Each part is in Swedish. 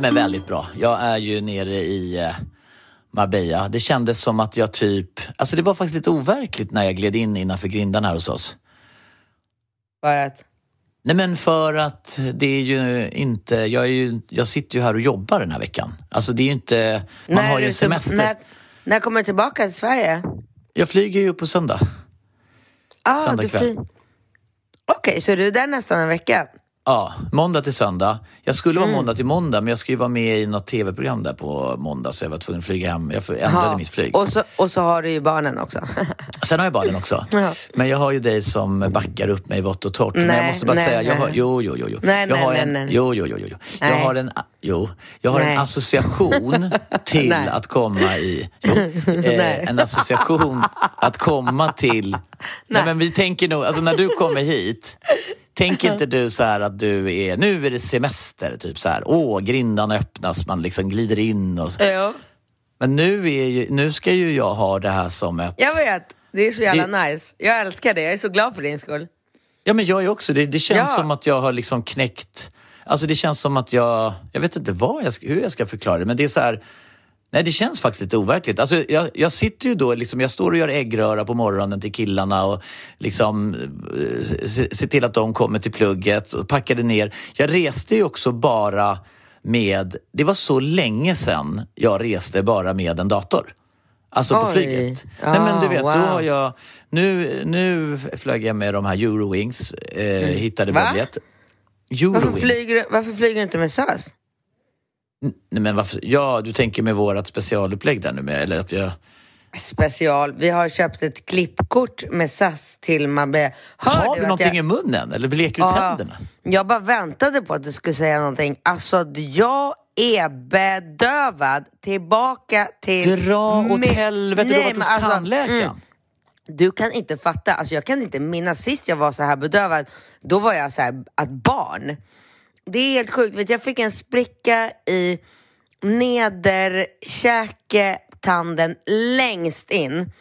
Nej, men väldigt bra. Jag är ju nere i eh, Marbella. Det kändes som att jag typ... Alltså det var faktiskt lite overkligt när jag gled in innanför grindarna här hos oss. För att... Nej men för att det är ju inte... Jag, är ju, jag sitter ju här och jobbar den här veckan. Alltså det är ju inte... Man När har ju semester. När, när kommer du tillbaka till Sverige? Jag flyger ju på söndag. Ah, Söndag du kväll. fly- Okej, så du är där nästan en vecka? Ja, måndag till söndag. Jag skulle Mm. vara måndag till måndag men jag ska ju vara med i något tv-program där på måndag så jag var tvungen att flyga hem. Jag ändrade Ja. mitt flyg. Och så, och så har du ju barnen också. Sen har jag barnen också. Ja. Men jag har ju dig som backar upp mig vått och torrt. men Nej, jag måste bara nej, säga, jag nej. har, jo, jo, jo. jo. Nej, jag nej, har nej, en, nej. Jo, jo, jo, jo. jo. Jag Nej. har en, jo, jag har Nej. en association till Nej. att komma i, jo, Nej. eh, en association att komma till, nej. men vi tänker nog, alltså när du kommer hit, Tänker inte du så här att du är, nu är det semester, typ så här, åh, grindarna öppnas, man liksom glider in och så. jo. Men nu, är ju, nu ska ju jag ha det här som ett... Jag vet, det är så jävla Det- nice. Jag älskar det, jag är så glad för din skull. Ja, men jag är också. Det, det känns Ja. som att jag har liksom knäckt... Alltså det känns som att jag... Jag vet inte vad jag, hur jag ska förklara det, men det är så här... Nej, det känns faktiskt lite overkligt. Alltså, jag, jag sitter ju då, liksom, jag står och gör äggröra på morgonen till killarna och liksom eh, se, se till att de kommer till plugget och packade ner. Jag reste ju också bara med... Det var så länge sedan jag reste bara med en dator. Alltså på Oj. flyget. Ah, Nej men du vet, wow. då har jag... Nu, nu flög jag med de här Eurowings, eh, hittade Va? biljett. Varför Eurowings? flyger, varför flyger du inte med SAS? Nej, men varför? Ja, du tänker med vårat specialupplägg där nu med, eller att vi har... Special. Vi har köpt ett klippkort med SAS till Marbella. Hör Har du någonting jag... i munnen eller leker du Ja, tänderna? Jag bara väntade på att du skulle säga någonting. Alltså, jag är bedövad. Tillbaka till... Dra åt med- helvete, du har Nej, varit hos alltså, tandläkaren. mm, Du kan inte fatta. Alltså, jag kan inte minnas sist jag var så här bedövad. Då var jag så här, att barn. Det är helt sjukt. Vet, jag fick en spricka i nederkäketanden längst in.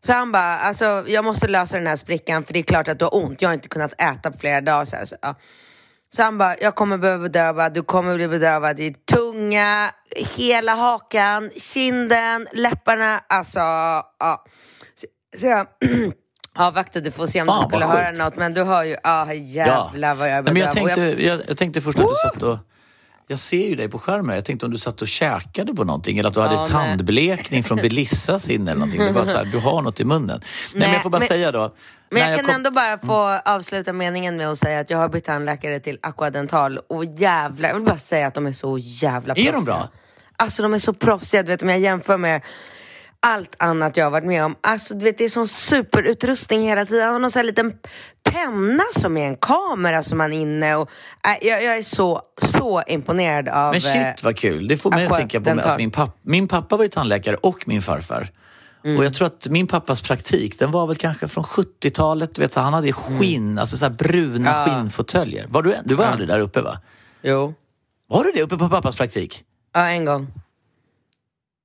Så han bara, alltså jag måste lösa den här sprickan för det är klart att du har ont. Jag har inte kunnat äta på flera dagar. Så, här, så, ja. så han bara, jag kommer behöva bedöva, du kommer bli bedövad i tunga, hela hakan, kinden, läpparna, alltså ja. Så, så jag avvaktade för att se om Fan, du skulle höra sjukt. något, men du hör ju, ah jävlar vad jag är men jag, tänkte, jag... Jag, tänkte först att du satt och... Jag ser ju dig på skärmen. Jag tänkte om du satt och käkade på någonting eller att du Ja, hade nej. tandblekning från Belissas inne eller någonting. Det var så här, du har något i munnen. Nej, men Nej, jag får bara men- säga då. Men när jag kan kom- ändå bara få avsluta meningen med att säga att jag har bytt tandläkare till Aquadental och jävlar, jag vill bara säga att de är så jävla Är de proffsiga. bra? Alltså de är så proffsiga, du vet om jag jämför med allt annat jag har varit med om. Alltså du vet det är sån superutrustning hela tiden. Han har någon sån här liten penna som är en kamera som man är inne och äh, jag, jag är så, så imponerad av... Men eh, shit vad kul. Det får mig att tänka på att min, papp, min pappa var ju tandläkare och min farfar. Mm. Och jag tror att min pappas praktik, den var väl kanske från 70-talet. Du vet, så han hade skinn, alltså så bruna Mm. Ja. skinnfåtöljer. Var du, du var aldrig där uppe va? Jo, Var du det uppe på pappas praktik? ja en gång.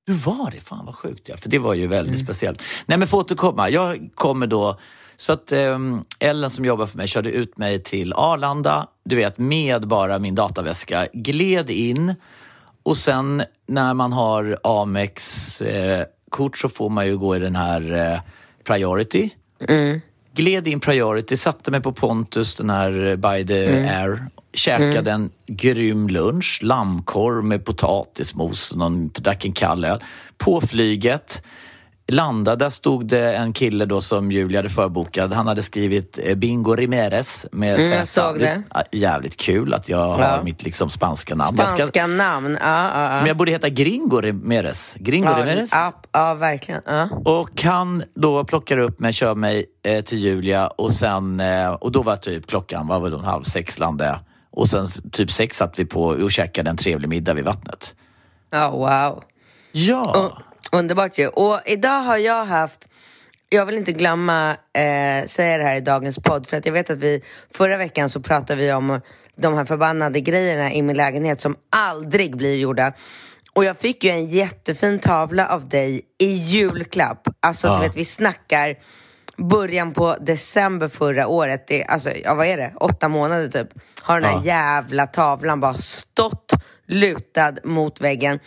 Du var det? Fan vad sjukt ja. För det var ju väldigt Mm. speciellt. Nej men för att återkomma. Jag kommer då... Så att ehm, Ellen som jobbar för mig körde ut mig till Arlanda. Du vet med bara min dataväska. Gled in. Och sen när man har Amex eh, kort så får man ju gå i den här eh, Priority. Gled in Priority, satte mig på Pontus, den här eh, by the air. Käkade en grym lunch, lammkorv med potatismos, någon, drack en kall öl. På flyget landade, där stod det en kille då som Julia hade förbokat. Han hade skrivit eh, Bingo Rimeres med Mm, jag såg det. Ja, Jävligt kul att jag har mitt liksom spanska namn. Jag ska- Spanska namn. Ja, ja, men ja. jag borde heta Gringo Rimeres. Gringo Ja, Rimeres. ja, ja, verkligen. Ja. Och han då plockar upp mig, kör mig eh, till Julia och sen, eh, och då var typ klockan, vad var det, halv sex landade jag. Och sen typ sex satt vi på och käkade en trevlig middag vid vattnet. ja, wow. Ja. Underbart ju. Och idag har jag haft, jag vill inte glömma eh, säga det här i dagens podd, för att jag vet att vi förra veckan så pratade vi om de här förbannade grejerna i min lägenhet som aldrig blir gjorda. Och jag fick ju en jättefin tavla av dig i julklapp. Alltså Ja. du vet, vi snackar början på december förra året. Det, alltså, ja vad är det? Åtta månader typ. Har den här Ja. jävla tavlan bara stått lutad mot väggen.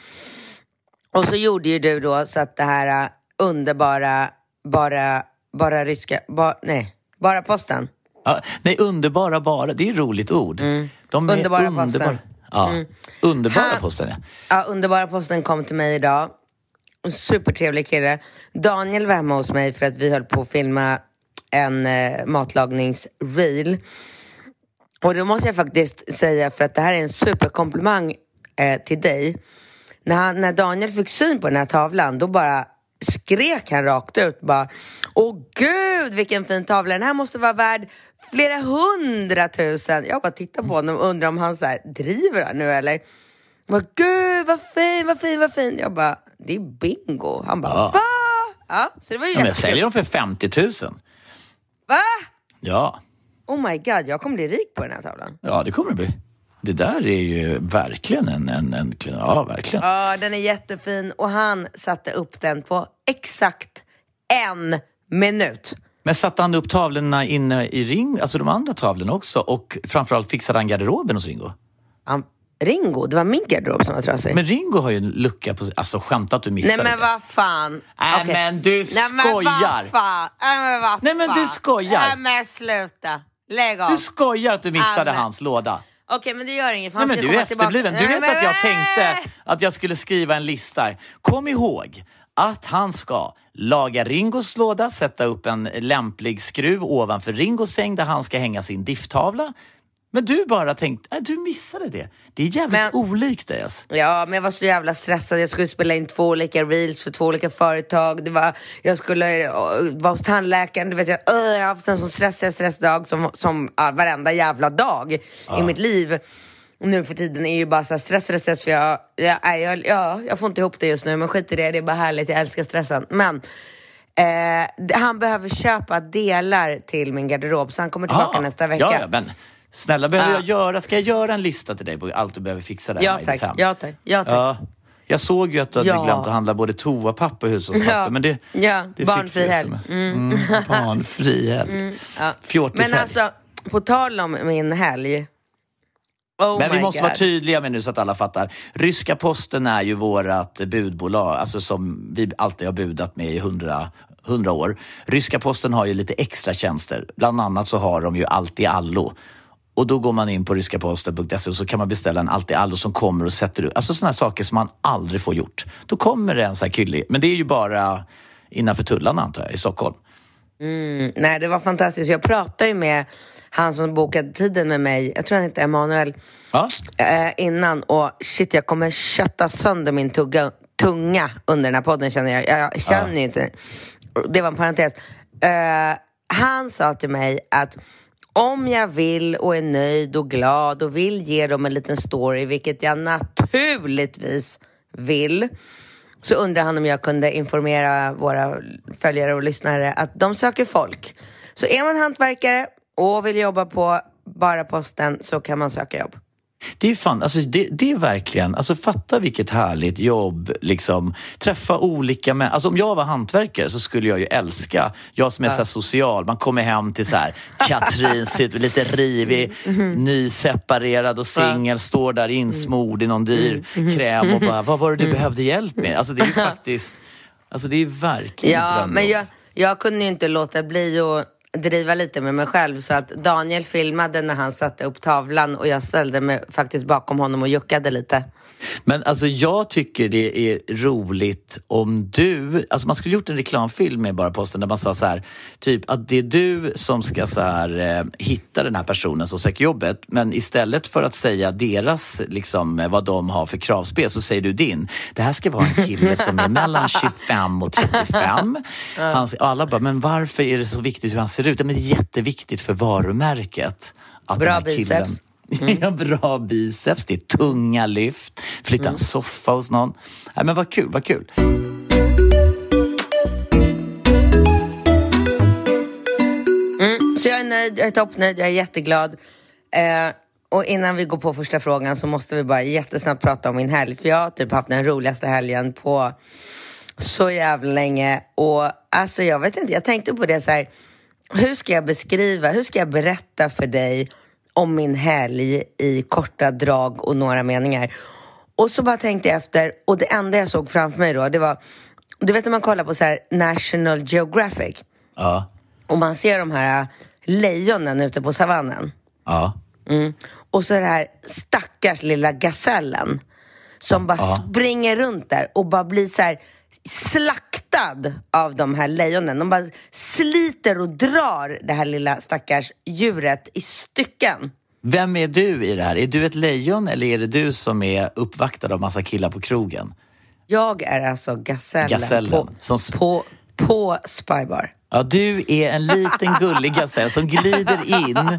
Och så gjorde ju du då så att det här äh, underbara, bara, bara ryska, ba, nej, bara posten. ja. Nej, underbara bara, det är ett roligt ord. De är Mm. Underbara underbar- posten. Mm. Ja. Underbara Han- posten, ja. Ja, underbara posten kom till mig idag. Supertrevlig kille. Daniel var hemma hos mig för att vi höll på att filma en eh, matlagningsreel. Och då måste jag faktiskt säga, för att det här är en superkomplimang eh, till dig. När, han, när Daniel fick syn på den här tavlan, då bara skrek han rakt ut bara Åh gud vilken fin tavla, den här måste vara värd flera hundratusen. Jag bara tittar på honom och undrar om han så här, driver han nu eller? Jag bara, gud vad fin, vad fin, vad fin. Jag bara, det är bingo. Han bara, Ja. va? Ja, så det var ju ja men jag säljer dem för 50 000. Va? Ja. Oh my god, jag kommer bli rik på den här tavlan. ja, det kommer det bli. Det där är ju verkligen en... en, en ja, verkligen. Ja, den är jättefin och han satte upp den på exakt en minut. Men satte han upp tavlorna inne i ring, alltså de andra tavlorna också? Och framförallt fixade han garderoben hos Ringo? Han, Ringo, det var min garderob som var trasig. Men Ringo har ju en lucka på... Alltså skämta att du missade Nej men vad fan. Nej, Okej. men du Nej, men skojar. vad fan. Nej men vad Nej, men du skojar. Nej men sluta. Lägg av. Du skojar att du missade men- hans låda. Okej men det gör inget för Nej, men ska du är tillbaka. efterbliven. Du vet att jag tänkte att jag skulle skriva en lista. Kom ihåg att han ska laga Ringos låda, sätta upp en lämplig skruv ovanför Ringos säng där han ska hänga sin difftavla. Men du bara tänkte, äh, du missade det. Det är jävligt Men- olikt dig. Alltså. Ja, men jag var så jävla stressad. Jag skulle spela in två olika reels för två olika företag. Det var, jag skulle uh, vara hos tandläkaren. Du vet, jag, uh, jag har haft en sån stressig stressdag som, som uh, varenda jävla dag i mitt liv. Och nu för tiden är ju bara så här stress, stress, stress. För jag, jag, jag, ja, jag får inte ihop det just nu, men skit i det. Det är bara härligt. Jag älskar stressen. Men eh, han behöver köpa delar till min garderob, så han kommer tillbaka Ah, nästa vecka. Ja, ja, men snälla, behöver Ja. jag göra, ska jag göra en lista till dig på allt du behöver fixa där Ja, i ditt tack. hem? Ja, tack. Ja, tack. Ja. Jag såg ju att du hade Ja. glömt att handla både toapapper och hushållspapper. Ja. Men det, Ja, det barnfri helg. sms. Mm. barnfri helg. Ja. Fjortishelg. Men alltså, på tal om min helg. Oh Men vi måste God. vara tydliga med nu så att alla fattar. Ryska posten är ju vårat budbolag, alltså som vi alltid har budat med i hundra, hundra år. Ryska posten har ju lite extra tjänster. Bland annat så har de ju allt i allo. Och då går man in på ryskaposten.se och så kan man beställa en allt i allo som kommer och sätter ut, alltså sådana saker som man aldrig får gjort. Då kommer det en sån här kyllig, men det är ju bara innanför tullarna antar jag, i Stockholm. Mm, nej, det var fantastiskt. Jag pratade ju med han som bokade tiden med mig, jag tror han heter Emanuel, Ja, eh, innan och shit, jag kommer kötta sönder min tugga, tunga under den här podden känner jag. Jag, känner ju inte. Det var en parentes. Eh, han sa till mig att om jag vill och är nöjd och glad och vill ge dem en liten story, vilket jag naturligtvis vill, så undrar han om jag kunde informera våra följare och lyssnare att de söker folk. Så är man hantverkare och vill jobba på bara posten så kan man söka jobb. Det är fan, alltså det, det är verkligen, alltså fatta vilket härligt jobb, liksom. Träffa olika människor. Alltså om jag var hantverkare så skulle jag ju älska, jag som är så social, man kommer hem till så här Katrin, sitter lite rivig, nyseparerad och singel, står där insmord i någon dyr kräm och bara, vad var det du behövde hjälp med? Alltså det är ju faktiskt, alltså det är verkligen Ja, men jag, jag kunde ju inte låta bli att driva lite med mig själv så att Daniel filmade när han satte upp tavlan och jag ställde mig faktiskt bakom honom och juckade lite. Men alltså jag tycker det är roligt om du, alltså man skulle gjort en reklamfilm med Bara Posten där man sa så här, typ att det är du som ska så här, eh, hitta den här personen som söker jobbet, men istället för att säga deras, liksom eh, vad de har för kravspel, så säger du din. Det här ska vara en kille som är mellan 25 och 35. Han, och alla bara, men varför är det så viktigt hur han ser ut? Ja, men det är jätteviktigt för varumärket. Att Bra den här killen- biceps. Ja, bra biceps, det är tunga lyft, flytta en soffa hos någon. Nej, men vad kul, vad kul. Så jag är nöjd, jag är toppnöjd, jag är jätteglad. Eh, och innan vi går på första frågan så måste vi bara jättesnabbt prata om min helg. För jag har typ haft den roligaste helgen på så jävla länge. Och alltså jag vet inte, jag tänkte på det så här. Hur ska jag beskriva, hur ska jag berätta för dig om min helg i korta drag och några meningar? Och så bara tänkte jag efter och det enda jag såg framför mig då, det var, du vet när man kollar på så här National Geographic Ja, och man ser de här lejonen ute på savannen. ja. Mm. Och så det här stackars lilla gasellen som bara springer runt där och bara blir så här slaktad av de här lejonen. De bara sliter och drar det här lilla stackars djuret i stycken. Vem är du i det här? Är du ett lejon eller är det du som är uppvaktad av massa killar på krogen? Jag är alltså gasellen, Gasellen, på, som på, på Spybar. Ja, du är en liten gullig gasell som glider in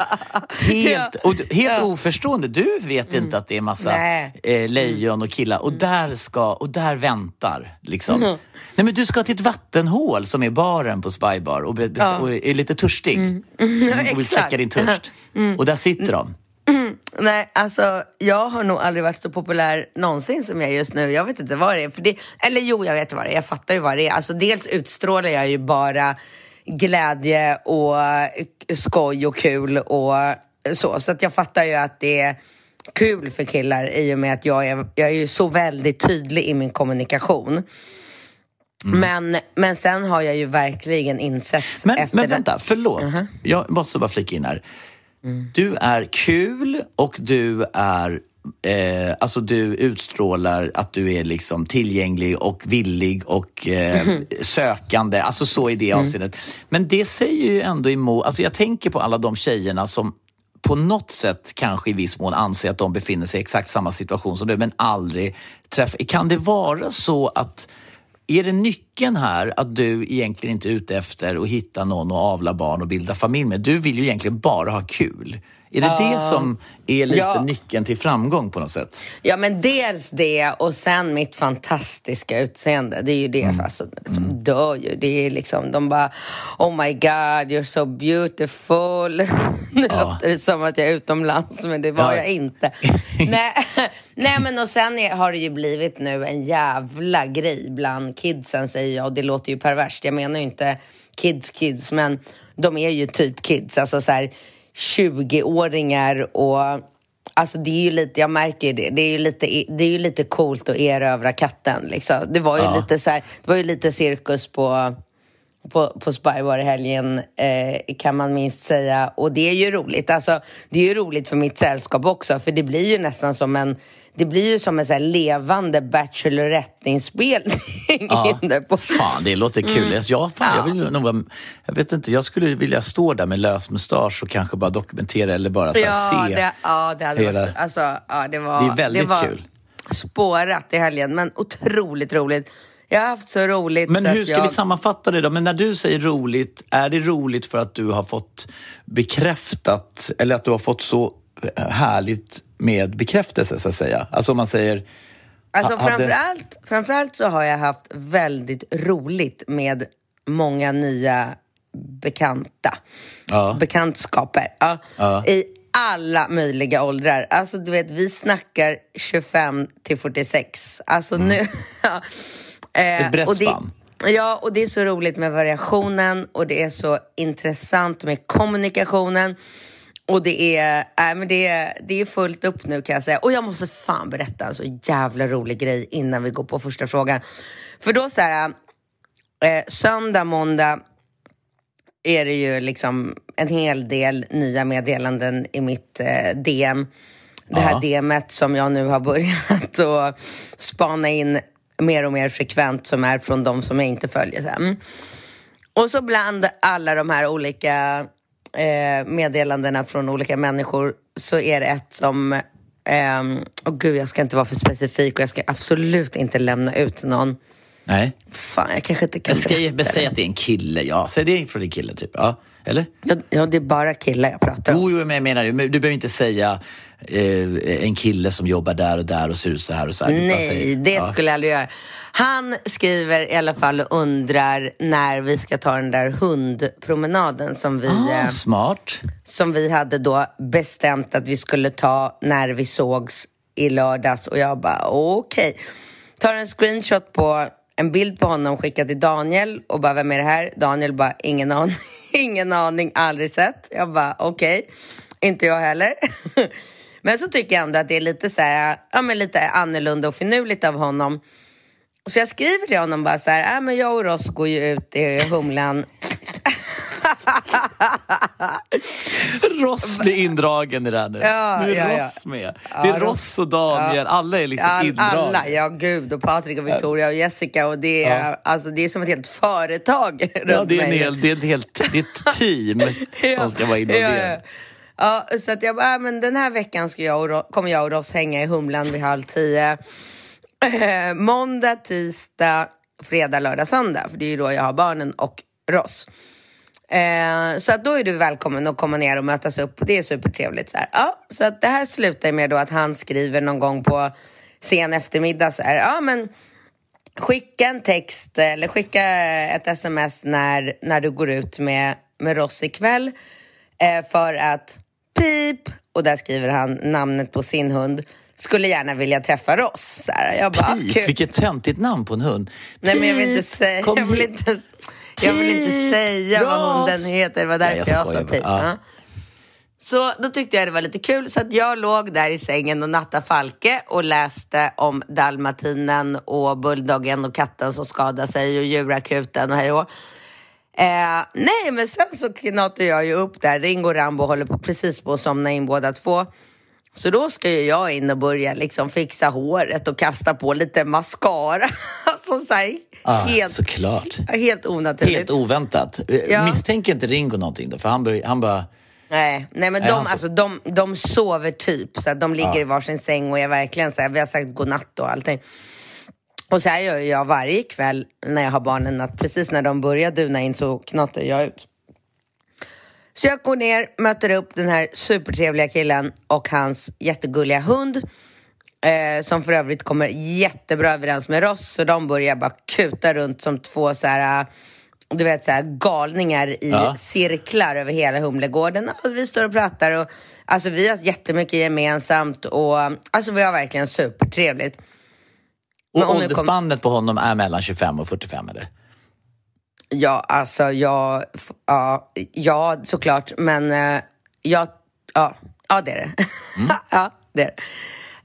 helt, och, helt oförstående. Du vet inte att det är massa eh, lejon och killar och där, ska, och där väntar. Liksom. Nej, men du ska till ett vattenhål som är baren på Spybar och, best- och är lite törstig Mm, och vill släcka din törst. Och där sitter de. Nej, alltså jag har nog aldrig varit så populär någonsin som jag är just nu. Jag vet inte vad det är. För det, eller jo, jag vet vad det är. Jag fattar ju vad det är. Alltså dels utstrålar jag ju bara glädje och skoj och kul och så. Så att jag fattar ju att det är kul för killar i och med att jag är, jag är ju så väldigt tydlig i min kommunikation. Men, men sen har jag ju verkligen insett Men, efter men det- vänta, förlåt. Jag måste bara flika in här. Du är kul och du är Eh, alltså du utstrålar att du är liksom tillgänglig och villig och eh, sökande, alltså så i det avseendet. Men det säger ju ändå emot, alltså jag tänker på alla de tjejerna som på något sätt kanske i viss mån anser att de befinner sig i exakt samma situation som du, men aldrig träffar. Kan det vara så att är det nyckeln här att du egentligen inte är ute efter att hitta någon och avla barn och bilda familj med? Du vill ju egentligen bara ha kul. Är det det som är lite Ja. nyckeln till framgång på något sätt? Ja, men dels det och sen mitt fantastiska utseende. Det är ju det, Mm. alltså, de dör ju. Det är liksom, de bara Oh my god, you're so beautiful. Nu låter det som att jag är utomlands, men det var Ja. jag inte. Nej, nej, men och sen är, har det ju blivit nu en jävla grej bland kidsen, säger jag. Och det låter ju perverst. Jag menar ju inte kids kids, men de är ju typ kids. Alltså så här 20-åringar och Alltså det är ju lite, jag märker det, det är ju lite, det är ju lite coolt att erövra katten liksom. Det var ju Ja. lite så här, det var ju lite cirkus på, på, på Spybar i helgen eh, kan man minst säga. Och det är ju roligt, alltså det är ju roligt för mitt sällskap också för det blir ju nästan som en det blir ju som en så levande Bachelorette-inspelning Ja. på... Fan, det låter kul. Mm. Ja, fan, jag, vill nog, vara- jag vet inte, jag skulle vilja stå där med lös mustasch och kanske bara dokumentera eller bara så Ja, se. det, ja, det hade hela- varit... Alltså, ja, det, var, Det är väldigt var kul. spårat i helgen, men otroligt roligt. Jag har haft så roligt Men så hur ska jag... vi sammanfatta det då? Men när du säger roligt, är det roligt för att du har fått bekräftat eller att du har fått så härligt med bekräftelse så att säga? Alltså om man säger... Alltså Ha- hade- framförallt, framförallt så har jag haft väldigt roligt med många nya bekanta. Ja. Bekantskaper. Ja. Ja. I, alla möjliga åldrar. Alltså du vet, vi snackar 25 till 46. Alltså nu... ja. Eh, Ett brett och det- spann. Ja, och det är så roligt med variationen och det är så intressant med kommunikationen. Och det är, äh, men det, är, det är fullt upp nu kan jag säga. Och jag måste fan berätta en så jävla rolig grej innan vi går på första frågan. För då så här, eh, söndag, måndag är det ju liksom en hel del nya meddelanden i mitt eh, DM. Det här. DMet som jag nu har börjat att spana in mer och mer frekvent som är från de som jag inte följer. Så. Mm. Och så bland alla de här olika eh, meddelandena från olika människor så är det ett som... Eh, Åh gud, jag ska inte vara för specifik och jag ska absolut inte lämna ut någon. Nej. Fan, jag kanske inte kan Jag ska berätta det. att det är en kille. Ja, säg det från en kille typ. Ja, eller? Ja, det är bara killar jag pratar om. Jo, jo, men jag menar, men du behöver inte säga eh, en kille som jobbar där och där och ser ut så här och så här. Nej, säger- det ja. skulle jag aldrig göra. Han skriver i alla fall och undrar när vi ska ta den där hundpromenaden som vi, eh, Ah, smart. som vi hade då bestämt att vi skulle ta när vi sågs i lördags. Och jag bara okej. Tar en screenshot på en bild på honom, skickad till Daniel och bara vem är det här? Daniel bara ingen aning, ingen aning, aldrig sett. Jag bara okej, inte jag heller. Men så tycker jag ändå att det är lite så här, ja men lite annorlunda och finurligt av honom. Så jag skriver till honom bara så här, äh, men jag och Ross går ju ut i Humlan. Ross blir indragen i det här nu. Ja, nu är ja, ja. Ross med. Det är Ja, Ross och Daniel. Alla är liksom All, indragna. alla, ja gud och Patrik och Victoria och Jessica och det är, Ja. alltså, det är som ett helt företag Ja, runt det är, en mig. hel, det är ett helt det är ett team som ska vara involverade. Ja, ja. så att jag bara, äh, men den här veckan ska jag och, kommer jag och Ross hänga i Humlan vid halv tio. Eh, måndag, tisdag, fredag, lördag, söndag. För det är ju då jag har barnen och Ross. Eh, så att då är du välkommen att komma ner och mötas upp. Det är supertrevligt. Så, här. Ja, så att det här slutar med då att han skriver någon gång på sen eftermiddag så här. Ja, men skicka en text eller skicka ett sms när, när du går ut med, med Ross ikväll. Eh, för att pip, och där skriver han namnet på sin hund, skulle gärna vilja träffa Ross. Så här. Jag bara, Pip, vilket töntigt namn på en hund. Nej, men jag vill inte Pip, säga, jag vill inte, jag vill inte Pip, säga vad Ross. hunden heter. Det var därför Nej, jag jag, sa pip. Ja. Ja. Så då tyckte jag det var lite kul, så att jag låg där i sängen och nattade Falke och läste om dalmatinen och bulldoggen och katten som skadade sig och djurakuten och hej och eh, Nej, men sen så knatade jag ju upp där. Ringo och Rambo håller på, precis på att somna in båda två. Så då ska ju jag in och börja liksom fixa håret och kasta på lite mascara. alltså så här, Ah, helt, Såklart. helt onaturligt. Helt oväntat. Ja. Misstänker inte Ringo någonting då? För han, bör, han bara... Nej, nej men Nej, de, alltså, de, de sover typ, så de ligger i varsin säng och är verkligen så här, vi har sagt godnatt och allting. Och så här gör jag varje kväll när jag har barnen, att precis när de börjar duna in så knatar jag ut. Så jag går ner, möter upp den här supertrevliga killen och hans jättegulliga hund. Eh, som för övrigt kommer jättebra överens med Ross, så de börjar bara kuta runt som två så här, eh, du vet, så här galningar i Ja. cirklar över hela Humlegården. Och vi står och pratar och alltså, vi har jättemycket gemensamt och alltså, vi har verkligen supertrevligt. Men Och det kom- åldersspannet på honom är mellan 25 och 45 eller? Ja, alltså jag, ja, ja såklart, men eh, jag, ja, ja det är det. ja, det är det.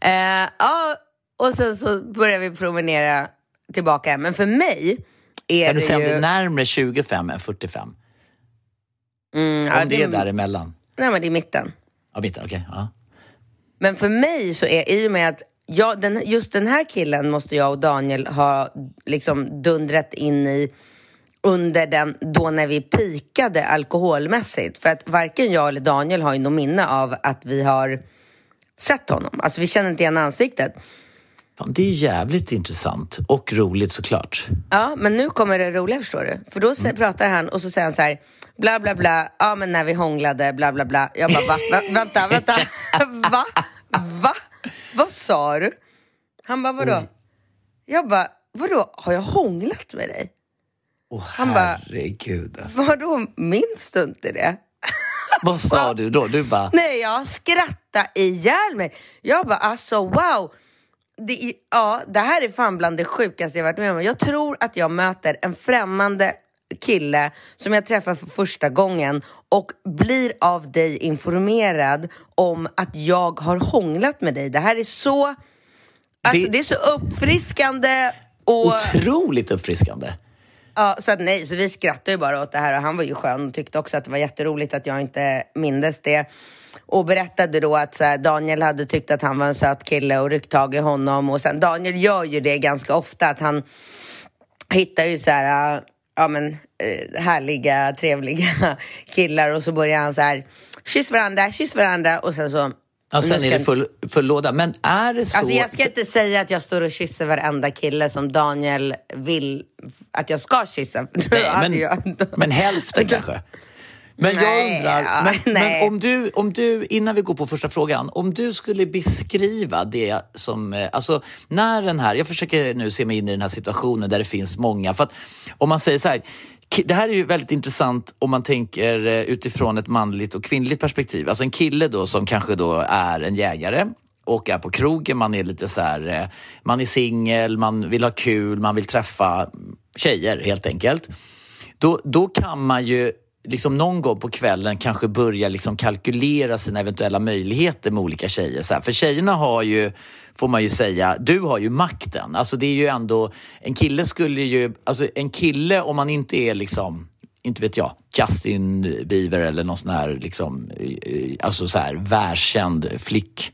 Eh, ja, och sen så börjar vi promenera tillbaka. Men för mig är Kan du det säga om ju... det är närmare 25 än 45? Mm, ja, om det är däremellan? Nej, men det är mitten. Ja, mitten, okej. Ja. Men för mig så är i och med att jag, den, just den här killen måste jag och Daniel ha liksom dundrat in i under den, då när vi pikade alkoholmässigt. För att varken jag eller Daniel har ju något minne av att vi har sett honom. Alltså vi känner inte igen ansiktet. Fan, det är jävligt intressant och roligt såklart. Ja, men nu kommer det roliga förstår du. För då sä- pratar han och så säger han så här, bla bla bla, ja men när vi hånglade, bla bla bla. Jag bara, va? va? Vänta, vänta, va? Va? Vad sa du? Han bara, vadå? Jag bara, vadå, har jag hånglat med dig? Åh Han bara- herregud alltså. Vadå, minns du inte det? Vad sa du då? Du bara... Nej, jag skrattade ihjäl mig. Jag bara, alltså wow. Det, ja, det här är fan bland det sjukaste jag varit med om. Jag tror att jag möter en främmande kille som jag träffar för första gången och blir av dig informerad om att jag har hånglat med dig. Det här är så, alltså, Det- det är så uppfriskande. Och, Otroligt uppfriskande ja, så att nej, så vi skrattade ju bara åt det här och han var ju skön och tyckte också att det var jätteroligt att jag inte mindes det. Och berättade då att så här, Daniel hade tyckt att han var en söt kille och ryckt tag i honom. Och sen Daniel gör ju det ganska ofta, att han hittar ju så här, ja men eh, härliga, trevliga killar och så börjar han så här, kyss varandra, kyss varandra och sen så Ja, sen är det full, full låda. Men är det så... Alltså jag ska inte säga att jag står och kysser varenda kille som Daniel vill att jag ska kyssa. Nej, men, jag- men hälften kanske? Men jag Nej, undrar, ja, men, men om, du, om du, innan vi går på första frågan, om du skulle beskriva det som, eh, alltså när den här, jag försöker nu se mig in i den här situationen där det finns många, för att om man säger så här, det här är ju väldigt intressant om man tänker eh, utifrån ett manligt och kvinnligt perspektiv. Alltså en kille då som kanske då är en jägare och är på krogen, man är lite så här, eh, man är singel, man vill ha kul, man vill träffa tjejer helt enkelt då, då kan man ju liksom någon gång på kvällen kanske börja liksom kalkylera sina eventuella möjligheter med olika tjejer. Så här. För tjejerna har ju, får man ju säga, du har ju makten. Alltså det är ju ändå, en kille skulle ju, alltså en kille om man inte är liksom inte vet jag, Justin Bieber eller någon sån här, liksom, eh, alltså så här världskänd flick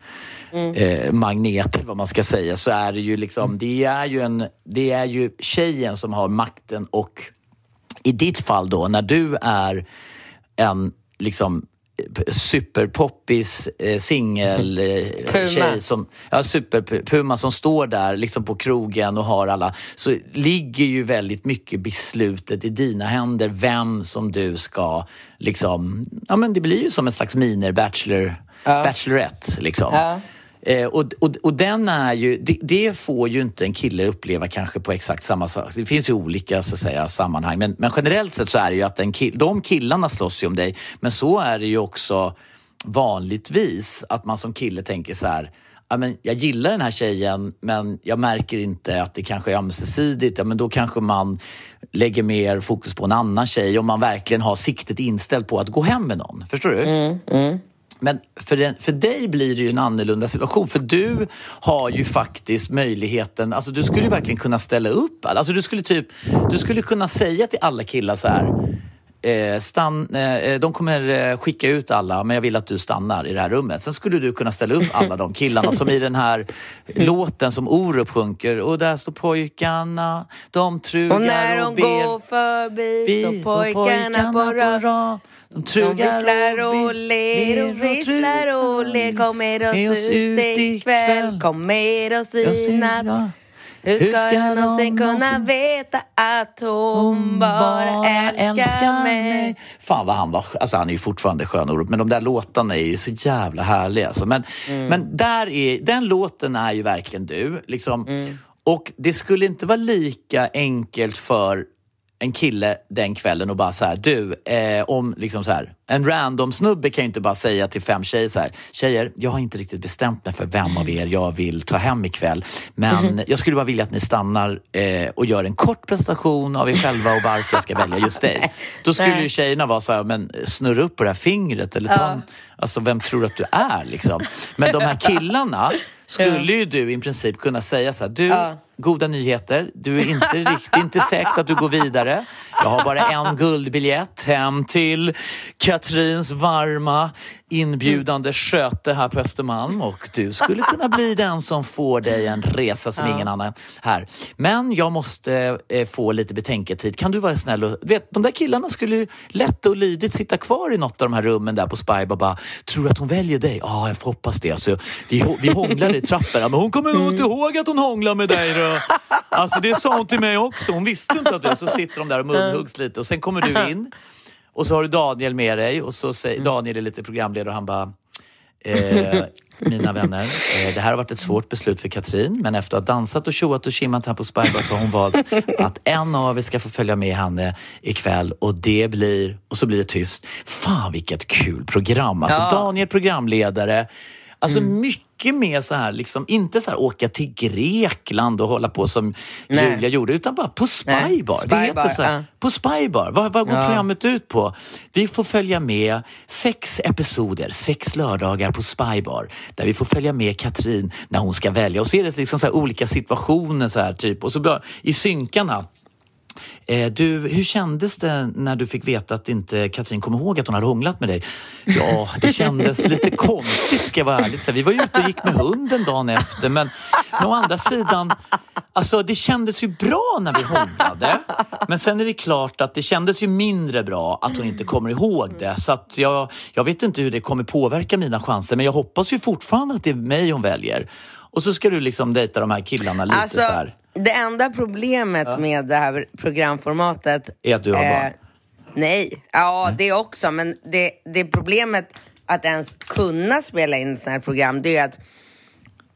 eh, magnet, eller vad man ska säga, så är det ju liksom, det är ju, en, det är ju tjejen som har makten och i ditt fall då, när du är en liksom superpoppis eh, singel eh, Puma. tjej som, ja, superpuma som står där liksom på krogen och har alla, så ligger ju väldigt mycket beslutet i dina händer vem som du ska liksom, ja men det blir ju som en slags mini-bachelor, bachelorette liksom. Ja. Eh, och, och, och den är ju, det, det får ju inte en kille uppleva kanske på exakt samma sak. Det finns ju olika så att säga, sammanhang. Men, men generellt sett så är det ju att en kill, de killarna slåss ju om dig. Men så är det ju också vanligtvis att man som kille tänker så här Ja, men jag gillar den här tjejen men jag märker inte att det kanske är ömsesidigt. Ja, men då kanske man lägger mer fokus på en annan tjej om man verkligen har siktet inställt på att gå hem med någon. Förstår du? Mm, mm. Men för, den, för dig blir det ju en annorlunda situation. För du har ju faktiskt möjligheten, alltså du skulle ju verkligen kunna ställa upp. Alltså du skulle typ, du skulle kunna säga till alla killar så här. Eh, stann, eh, de kommer eh, skicka ut alla, men jag vill att du stannar i det här rummet. Sen skulle du kunna ställa upp alla de killarna som i den här låten som Orup sjunker. Och där står pojkarna, de trugar Och när och de ber. går förbi Vi står pojkarna på rad. De De trugar visslar och ber- ler och visslar och ler. Kom med oss ut ikväll. Kom med oss i styr- Hur ska jag någonsin kunna någonsin- veta att hon bara älskar mig? Fan vad han var, alltså han är ju fortfarande skön Orup, men de där låtarna är ju så jävla härliga. Alltså. Men, Mm. men där är, den låten är ju verkligen du. Liksom. Mm. Och det skulle inte vara lika enkelt för en kille den kvällen och bara så här, du, eh, om liksom så här, en random snubbe kan ju inte bara säga till fem tjejer så här, tjejer, jag har inte riktigt bestämt mig för vem av er jag vill ta hem ikväll, men jag skulle bara vilja att ni stannar eh, och gör en kort presentation av er själva och varför jag ska välja just dig. Då skulle ju tjejerna vara så här, men snurra upp på det här fingret eller ta en, alltså vem tror du att du är liksom? Men de här killarna skulle ju du i princip kunna säga så här, du, goda nyheter. Du är inte riktigt, inte säkert att du går vidare. Jag har bara en guldbiljett hem till Katrins varma inbjudande sköte här på Östermalm och du skulle kunna bli den som får dig en resa som ingen annan här. Men jag måste eh, få lite betänketid. Kan du vara snäll och... Vet, de där killarna skulle ju lätt och lydigt sitta kvar i något av de här rummen där på Spy och bara, tror du att hon väljer dig? Ja, jag får hoppas det. Alltså, vi, vi hånglade i trapporna, men hon kommer nog inte ihåg att hon hånglade med dig då. Alltså det sa hon till mig också. Hon visste inte att du... Så sitter de där och munhuggs lite och sen kommer du in och så har du Daniel med dig och så säger Daniel är lite programledare och han bara Eh, mina vänner, eh, det här har varit ett svårt beslut för Katrin, men efter att ha dansat och tjoat och kimmat här på Spybar så har hon valt att en av er ska få följa med henne ikväll och det blir, och så blir det tyst. Fan vilket kul program! Alltså Ja. Daniel programledare, Alltså mycket mer så här, liksom, inte så här åka till Grekland och hålla på som Nej. Julia gjorde, utan bara på Spybar. Det heter så här, ja. på Spybar. Vad, vad går Ja. programmet ut på? Vi får följa med sex episoder, sex lördagar på Spybar. Där vi får följa med Katrin när hon ska välja. Och så är det liksom så här olika situationer så här, typ. Och så i synkarna Eh, du, hur kändes det när du fick veta att inte Katrin kom ihåg att hon hade hånglat med dig? Ja, det kändes lite konstigt ska jag vara ärlig. Så Vi var ute och gick med hunden dagen efter men, men å andra sidan, alltså det kändes ju bra när vi hånglade. Men sen är det klart att det kändes ju mindre bra att hon inte kommer ihåg det. Så att jag, jag vet inte hur det kommer påverka mina chanser men jag hoppas ju fortfarande att det är mig hon väljer. Och så ska du liksom dejta de här killarna lite Alltså, så här. det enda problemet med det här programformatet Är att du har eh, barn? Nej, ja det också, men det, det problemet att ens kunna spela in sådana här program, det är att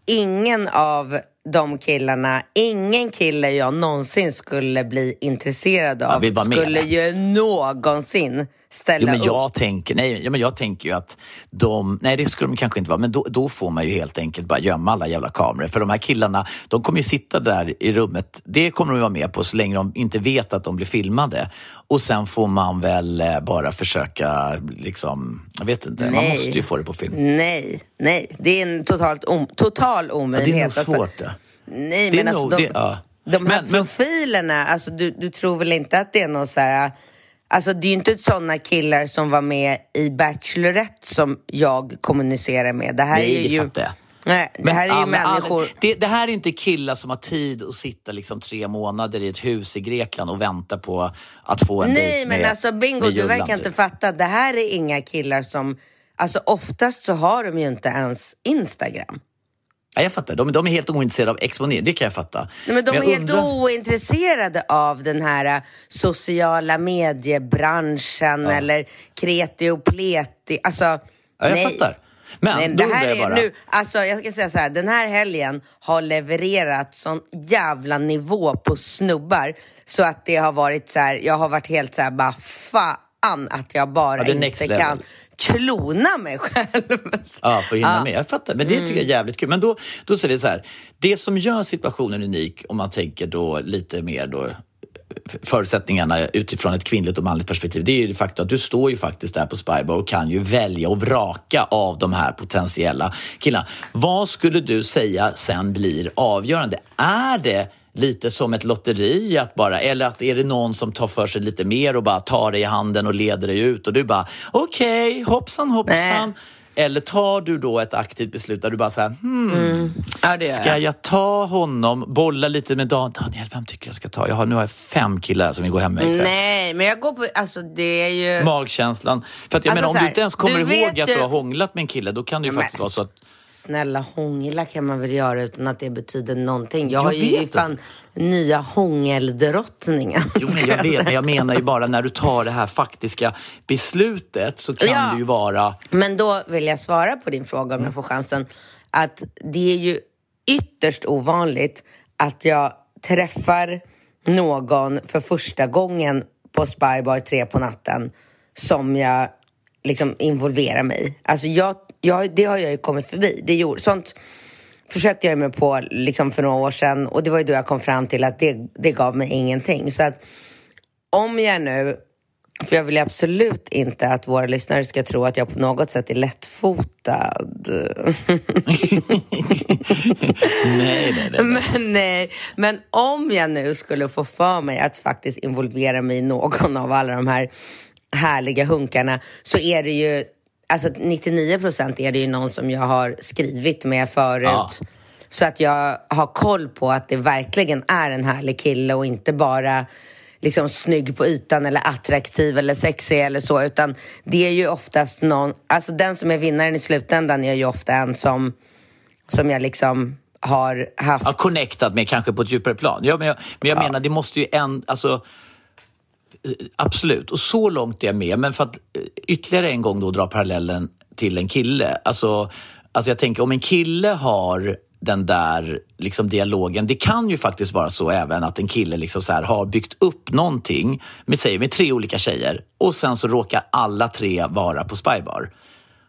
ingen av de killarna, ingen kille jag någonsin skulle bli intresserad av skulle ju någonsin ställa Jo, men upp. jag tänker, nej, ja, men jag tänker ju att de, nej det skulle de kanske inte vara, men då, då får man ju helt enkelt bara gömma alla jävla kameror. För de här killarna, de kommer ju sitta där i rummet, det kommer de vara med på så länge de inte vet att de blir filmade. Och sen får man väl eh, bara försöka, liksom, jag vet inte, man Nej. måste ju få det på film. Nej, nej, det är en totalt om, total Ja, omöjlighet. det är nog Alltså, svårt det. Nej, Det är men nog- alltså de, det- ja. de här Men- men- profilerna, alltså du, du tror väl inte att det är någon så här... Alltså det är ju inte sådana killar som var med i Bachelorette som jag kommunicerar med. Det här Nej, är det ju... fattar jag. Nej, det Men här är ju alla- människor... alla- det, det här är inte killar som har tid att sitta liksom tre månader i ett hus i Grekland och vänta på att få en Nej, men med, alltså Bingo, du verkar typ. inte fatta. Det här är inga killar som... Alltså oftast så har de ju inte ens Instagram. Ja, jag fattar. De, de är helt ointresserade av exponering, det kan jag fatta. Nej, men de jag är helt undrar- ointresserade av den här äh, sociala mediebranschen eller kreti och pleti. Alltså, Ja, jag nej. fattar. Men Nej, det här är bara. nu, alltså jag ska säga så här, den här helgen har levererat sån jävla nivå på snubbar så att det har varit så här, jag har varit helt så här, bara fan att jag bara Ja, inte kan klona mig själv. Ja, för att hinna Ja. med. Jag fattar. Men det tycker jag är jävligt kul. Men då, då säger vi så här. Det som gör situationen unik, om man tänker då lite mer då förutsättningarna utifrån ett kvinnligt och manligt perspektiv, det är ju det faktum att du står ju faktiskt där på Spybar och kan ju välja och vraka av de här potentiella killarna. Vad skulle du säga sen blir avgörande? Är det lite som ett lotteri att bara, eller att är det någon som tar för sig lite mer och bara tar dig i handen och leder dig ut och du bara okej, hoppsan hoppsan. Nej. Eller tar du då ett aktivt beslut där du bara säger hmm, Ja, det gör ska jag. jag ta honom, bolla lite med Dan- Daniel, vem tycker jag ska ta? Jag har, nu har jag fem killar som vill gå hem med ikväll. Nej, men jag går på, alltså det är ju... Magkänslan. För att jag Alltså menar, om så du här, inte ens kommer ihåg att du har hånglat med en kille, då kan det ju Men- faktiskt vara så att Snälla, hångla kan man väl göra utan att det betyder någonting. Jag, Jag har ju fan nya hångeldrottningen. Jo, men jag vet, men jag menar ju bara när du tar det här faktiska beslutet så kan Ja. det ju vara... Men då vill jag svara på din fråga om jag får chansen. Att det är ju ytterst ovanligt att jag träffar någon för första gången på Spybar tre på natten som jag liksom involverar mig i. Alltså jag, jag, det har jag ju kommit förbi. Det gjorde, sånt försökte jag mig på liksom för några år sedan och det var ju då jag kom fram till att det, det gav mig ingenting. Så att om jag nu, för jag vill absolut inte att våra lyssnare ska tro att jag på något sätt är lättfotad. Nej, nej, nej. Men, nej, men om jag nu skulle få för mig att faktiskt involvera mig i någon av alla de här härliga hunkarna så är det ju, alltså 99 procent är det ju någon som jag har skrivit med förut. Ja. Så att jag har koll på att det verkligen är en härlig kille och inte bara liksom snygg på ytan eller attraktiv eller sexig eller så utan det är ju oftast någon, alltså den som är vinnaren i slutändan är ju ofta en som, som jag liksom har haft Ja, connectad med kanske på ett djupare plan. Ja, men jag, men jag menar, det måste ju en... Alltså, absolut, och så långt är jag med. Men för att eh, ytterligare en gång då dra parallellen till en kille. Alltså, alltså jag tänker om en kille har den där liksom dialogen. Det kan ju faktiskt vara så även att en kille liksom så här har byggt upp någonting med, säg, med tre olika tjejer och sen så råkar alla tre vara på Spybar.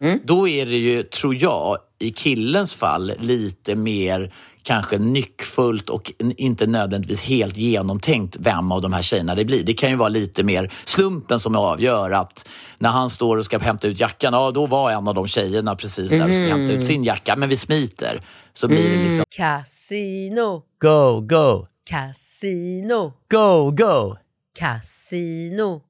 Mm. Då är det ju, tror jag, i killens fall lite mer kanske nyckfullt och inte nödvändigtvis helt genomtänkt vem av de här tjejerna det blir. Det kan ju vara lite mer slumpen som avgör att när han står och ska hämta ut jackan, ja då var en av de tjejerna precis där och skulle hämta ut sin jacka, men vi smiter. Så blir det liksom... Casino, Go, go! casino, Go, go! casino.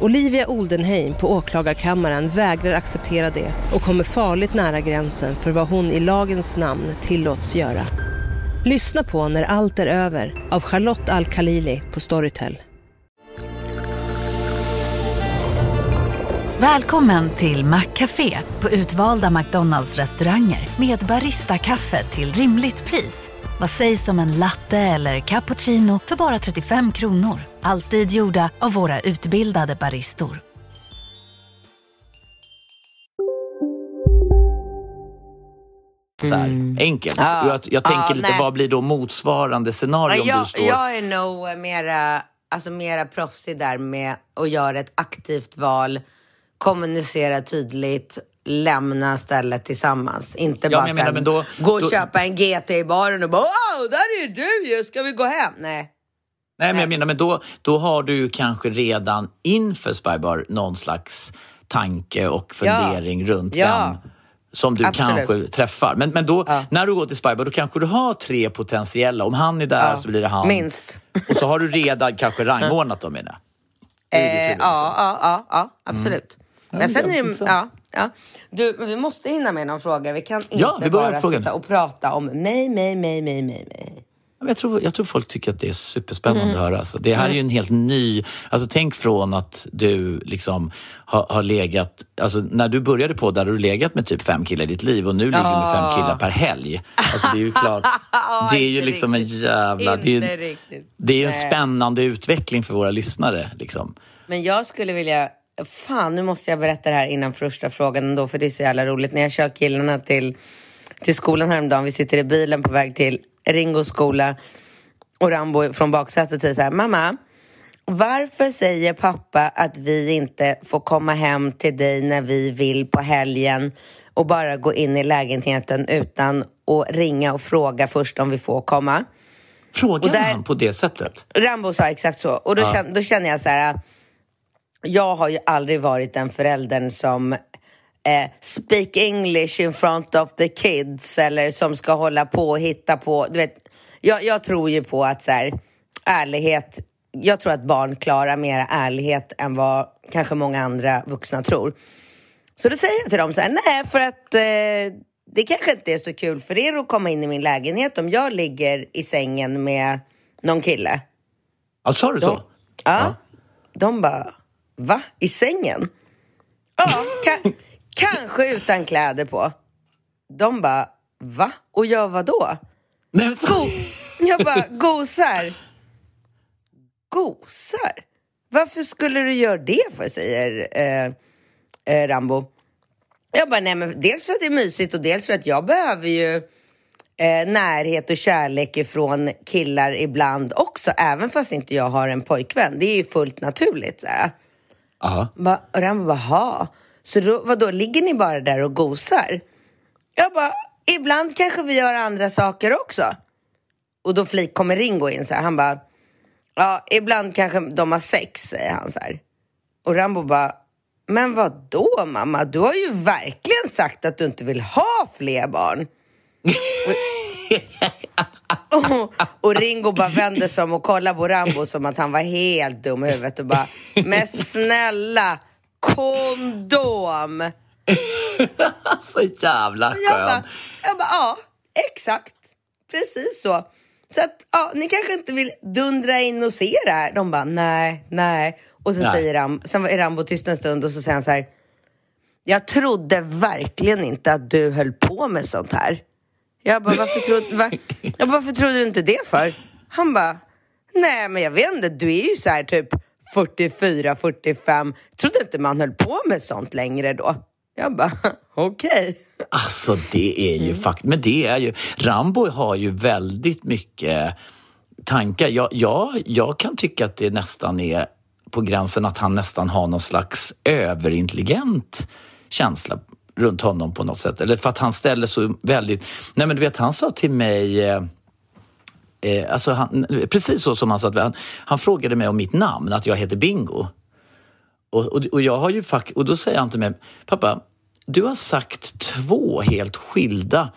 Olivia Oldenheim på åklagarkammaren vägrar acceptera det och kommer farligt nära gränsen för vad hon i lagens namn tillåts göra. Lyssna på När allt är över av Charlotte Al-Khalili på Storytel. Välkommen till Maccafé på utvalda McDonalds restauranger med Baristakaffe till rimligt pris. Vad sägs om en latte eller cappuccino för bara 35 kronor? Alltid gjorda av våra utbildade baristor. Så här, enkelt. Mm. Ja. Och Jag, jag tänker Ja, lite, nej. vad blir då motsvarande scenario Ja, om jag, du står... jag är nog mera, alltså mera proffsig där med att göra ett aktivt val, kommunicera tydligt, lämna stället tillsammans. Inte Ja, bara men sen men då- gå och då- köpa en GT i baren och bara Wow, där är du ju, ska vi gå hem? Nej. Nej, men jag menar, men då, då har du ju kanske redan inför Spybar någon slags tanke och fundering runt Ja. vem som du Absolut. kanske träffar. Men, men då, Ja. när du går till Spybar, då kanske du har tre potentiella. Om han är där Ja. så blir det han. Minst. Och så har du redan kanske rangordnat dem, menar. Det Eh, ja, ja, ja, ja, absolut. Men men sen är det, ja, ja. Du, vi måste hinna med någon fråga. Vi kan inte Ja, vi bara sitta och prata om mig, mig, mig, mig, mig, mig. Jag tror, jag tror folk tycker att det är superspännande att höra. Alltså, det här är ju en helt ny... Alltså, tänk från att du liksom har, har legat... Alltså, när du började på där har du legat med typ fem killar i ditt liv och nu ligger du med fem killar per helg. Alltså, det är ju klart. det är ju inte liksom en riktigt. jävla... Det är, Inte ju- riktigt. det är en spännande utveckling för våra lyssnare. Liksom. Men jag skulle vilja... Fan, nu måste jag berätta det här innan första frågan ändå, för det är så jävla roligt. När jag kör killarna till, till skolan häromdagen, vi sitter i bilen på väg till Ringos skola och Rambo från baksätet säger så här, mamma, varför säger pappa att vi inte får komma hem till dig när vi vill på helgen och bara gå in i lägenheten utan att ringa och fråga först om vi får komma? Frågar Och där- han på det sättet? Rambo sa exakt så. Och då, känner, då känner jag så här. Jag har ju aldrig varit den föräldern som eh, speak English in front of the kids eller som ska hålla på och hitta på. Du vet, jag, jag tror ju på att så här, ärlighet, jag tror att barn klarar mer ärlighet än vad kanske många andra vuxna tror. Så då säger jag till dem så här, nej för att eh, det kanske inte är så kul för er att komma in i min lägenhet om jag ligger i sängen med någon kille. Ja, sa du så? De, ja. De bara, va? I sängen? Ja, kanske utan kläder på. De bara, va? Och jag vad då? Nej, Go- jag bara, gosar. Gosar? varför skulle du göra det för, säger eh, eh, Rambo. Jag bara, nej men dels för att det är mysigt och dels för att jag behöver ju eh, närhet och kärlek ifrån killar ibland också, även fast inte jag har en pojkvän. Det är ju fullt naturligt. Så här. Aha. Ba, och Rambo bara, ha. Så då, vadå, ligger ni bara där och gosar? Jag bara, ibland kanske vi gör andra saker också. Och då flik kommer Ringo in så här. Han bara, ja, ibland kanske de har sex, säger han så här. Och Rambo bara, men vad då mamma? Du har ju verkligen sagt att du inte vill ha fler barn. och, och Ringo bara vänder sig om och kollar på Rambo som att han var helt dum i huvudet och bara, men snälla, kondom! Så jävla Jag bara, skön. jag bara, ja, exakt. Precis så. Så att, ja, ni kanske inte vill dundra in och se det här. De bara, nej, nej. Och sen Nej. säger Ram, sen var Rambo tyst en stund och så säger han så här. Jag trodde verkligen inte att du höll på med sånt här. Jag bara, varför trodde, va? jag bara, varför trodde du inte det för? Han bara, nej men jag vet inte, du är ju så här typ 44, 45. Trodde inte man höll på med sånt längre då. Jag bara, okej. Alltså det är ju fakt Men det är ju... Rambo har ju väldigt mycket tankar. Jag, jag, jag kan tycka att det nästan är på gränsen att han nästan har någon slags överintelligent känsla runt honom på något sätt. Eller för att han ställer så väldigt... Nej men du vet, han sa till mig... Eh, alltså han, precis så som han sa. att Han, han frågade mig om mitt namn, att jag heter Bingo. Och, och, och, jag har ju fack, och då säger han till mig, pappa, du har sagt två helt skilda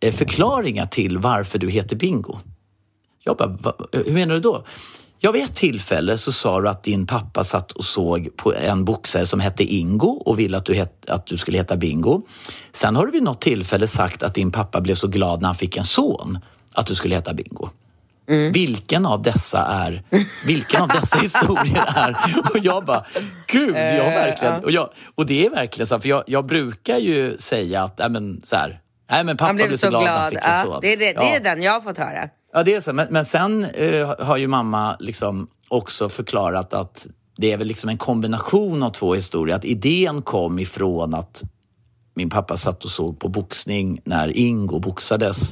eh, förklaringar till varför du heter Bingo. Jag bara, "Va, hur menar du då? Ja, vid ett tillfälle så sa du att din pappa satt och såg på en boxare som hette Ingo och ville att du, het, att du skulle heta Bingo. Sen har du vid något tillfälle sagt att din pappa blev så glad när han fick en son att du skulle heta Bingo. Vilken av dessa är, vilken av dessa historier är... Och jag bara, gud, jag har verkligen... Och, jag, och det är verkligen så, här, för jag, jag brukar ju säga att, nej men så här, nej men pappa Han blev blev så glad, när han glad. fick Ja, son. det, är det, det Ja. är den jag har fått höra. Ja, det är så. Men, men sen eh, har ju mamma liksom också förklarat att det är väl liksom en kombination av två historier. Att idén kom ifrån att min pappa satt och såg på boxning när Ingo boxades.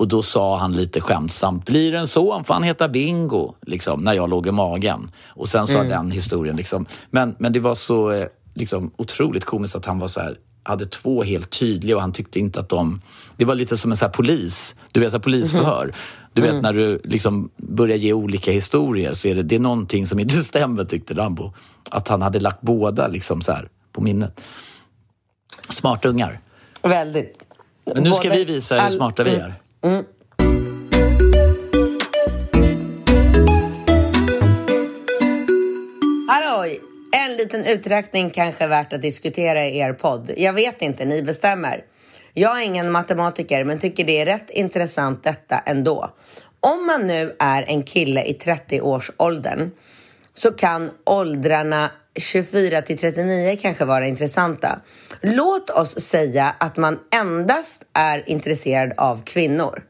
Och då sa han lite skämtsamt, blir det en son får han heta Bingo, liksom, när jag låg i magen. Och sen sa den historien. Liksom. Men, men det var så eh, liksom, otroligt komiskt att han var så här, hade två helt tydliga och han tyckte inte att de... Det var lite som en så polis, du vet, så polisförhör. Du vet när du liksom börjar ge olika historier så är det, det är någonting som inte stämmer tyckte Rambo. Att han hade lagt båda liksom så här på minnet. Smarta ungar. Väldigt. Men nu ska vi visa hur smarta vi mm. Halloj! En liten uträkning kanske är värt att diskutera i er podd. Jag vet inte, ni bestämmer. Jag är ingen matematiker, men tycker det är rätt intressant detta ändå. Om man nu är en kille i 30-årsåldern så kan åldrarna 24 till 39 kanske vara intressanta. Låt oss säga att man endast är intresserad av kvinnor.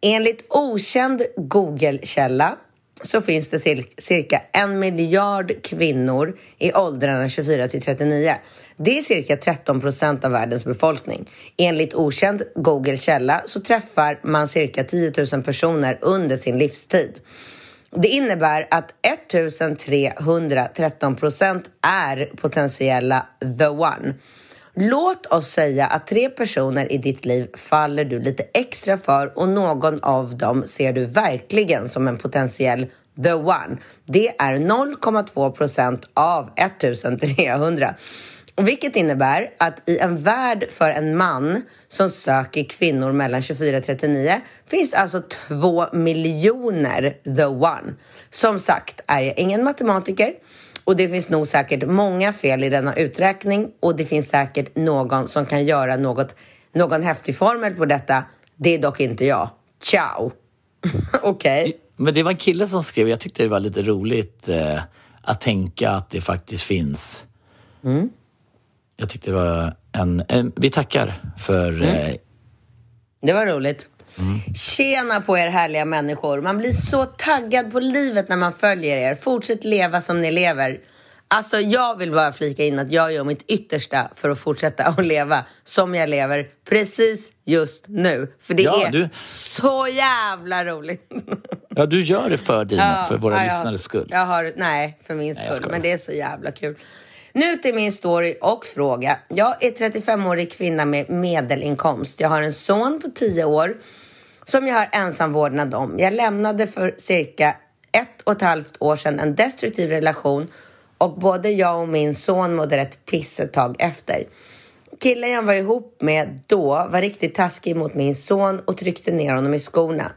Enligt okänd Google-källa så finns det cirka en miljard kvinnor i åldrarna 24 till 39. Det är cirka 13 procent av världens befolkning. Enligt okänd Google-källa så träffar man cirka 10 000 personer under sin livstid. Det innebär att 1313 procent är potentiella the one. Låt oss säga att tre personer i ditt liv faller du lite extra för och någon av dem ser du verkligen som en potentiell the one. Det är 0,2 procent av 1300. Vilket innebär att i en värld för en man som söker kvinnor mellan 24 och 39 finns det alltså 2 miljoner the one. Som sagt är jag ingen matematiker och det finns nog säkert många fel i denna uträkning och det finns säkert någon som kan göra något, någon häftig formel på detta. Det är dock inte jag. Ciao! Okej. Men det var en kille som skrev, jag tyckte det var lite roligt eh, att tänka att det faktiskt finns. Jag tyckte det var en, en vi tackar för eh, Det var roligt. Tjena på er härliga människor. Man blir så taggad på livet när man följer er. Fortsätt leva som ni lever. Alltså jag vill bara flika in att jag gör mitt yttersta för att fortsätta att leva som jag lever precis just nu. För det Ja, är du- så jävla roligt. Ja, du gör det för dina, för våra ja, lyssnares skull. Jag har, nej, för min skull. skojar. men det är så jävla kul. Nu till min story och fråga. Jag är 35-årig kvinna med medelinkomst. Jag har en son på 10 år som jag har ensam vårdnad om. Jag lämnade för cirka ett och ett halvt år sedan en destruktiv relation och både jag och min son mådde rätt piss ett tag efter. Killen jag var ihop med då var riktigt taskig mot min son och tryckte ner honom i skorna.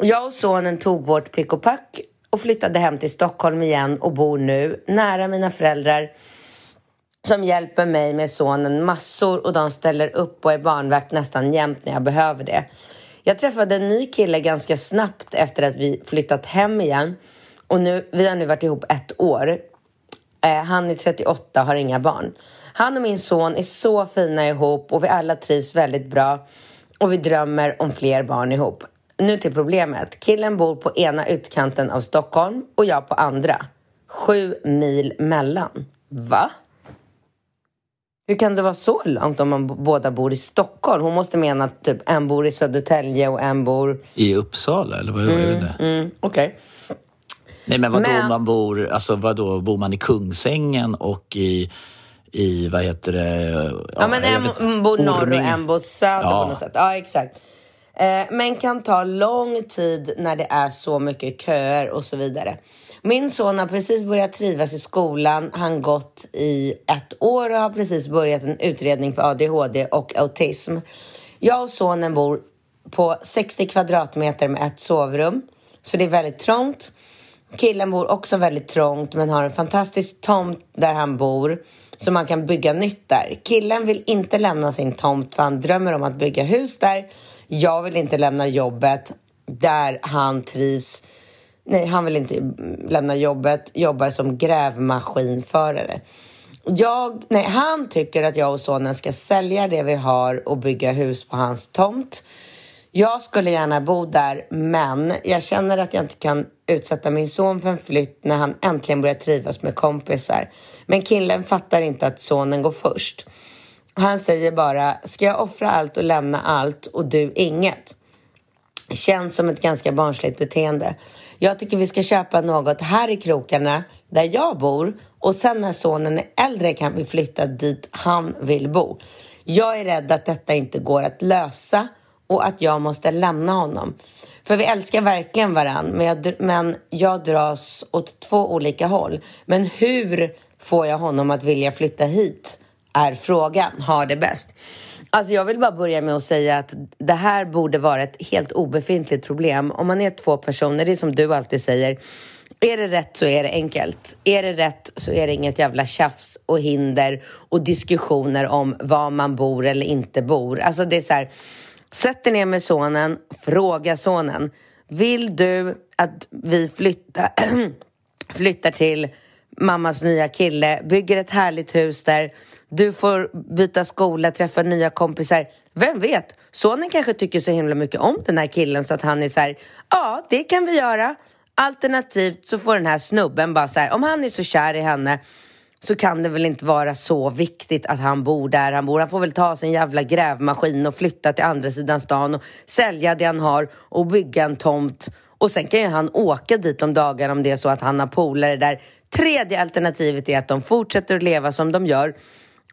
Jag och sonen tog vårt pick och pack och flyttade hem till Stockholm igen och bor nu nära mina föräldrar som hjälper mig med sonen massor och de ställer upp och är barnvakt nästan jämt när jag behöver det. Jag träffade en ny kille ganska snabbt efter att vi flyttat hem igen och nu, vi har nu varit ihop ett år. Eh, han är 38 och har inga barn. Han och min son är så fina ihop och vi alla trivs väldigt bra och vi drömmer om fler barn ihop. Nu till problemet. Killen bor på ena utkanten av Stockholm och jag på andra. Sju mil mellan. Va? Hur kan det vara så långt om man båda bor i Stockholm? Hon måste mena att typ en bor i Södertälje och en bor... I Uppsala, eller vad är det? Mm, Okej. Nej, men vadå Men- man bor, alltså vadå, bor man i Kungsängen och i, i vad heter det? Ja, men jag en vet- mm, bor norr och en bor söder Ja. på något sätt. Ja, exakt. Eh, men kan ta lång tid när det är så mycket köer och så vidare. Min son har precis börjat trivas i skolan. Han gått i ett år och har precis börjat en utredning för ADHD och autism. Jag och sonen bor på 60 kvadratmeter med ett sovrum. Så det är väldigt trångt. Killen bor också väldigt trångt men har en fantastisk tomt där han bor så man kan bygga nytt där. Killen vill inte lämna sin tomt för han drömmer om att bygga hus där. Jag vill inte lämna jobbet där han trivs. Nej, han vill inte lämna jobbet, jobbar som grävmaskinförare. Jag, nej, han tycker att jag och sonen ska sälja det vi har och bygga hus på hans tomt. Jag skulle gärna bo där, men jag känner att jag inte kan utsätta min son för en flytt när han äntligen börjar trivas med kompisar. Men killen fattar inte att sonen går först. Han säger bara, ska jag offra allt och lämna allt och du inget? Känns som ett ganska barnsligt beteende. Jag tycker vi ska köpa något här i krokarna eh, där jag bor och sen när sonen är äldre kan vi flytta dit han vill bo. Jag är rädd att detta inte går att lösa och att jag måste lämna honom. För vi älskar verkligen varann, men jag, men jag dras åt två olika håll. Men hur får jag honom att vilja flytta hit? Är frågan. Har det bäst. Alltså jag vill bara börja med att säga att det här borde vara ett helt obefintligt problem. Om man är två personer, det är som du alltid säger. Är det rätt så är det enkelt. Är det rätt så är det inget jävla tjafs och hinder och diskussioner om var man bor eller inte bor. Alltså det är så här, sätt dig ner med sonen, fråga sonen. Vill du att vi flyttar, flyttar till mammas nya kille, bygger ett härligt hus där. Du får byta skola, träffa nya kompisar. Vem vet? Sonen kanske tycker så himla mycket om den här killen så att han är så här, ja, det kan vi göra. Alternativt så får den här snubben bara så här, om han är så kär i henne så kan det väl inte vara så viktigt att han bor där han bor. Han får väl ta sin jävla grävmaskin och flytta till andra sidan stan och sälja det han har och bygga en tomt. Och sen kan ju han åka dit om dagarna om det är så att han har polare där. Tredje alternativet är att de fortsätter att leva som de gör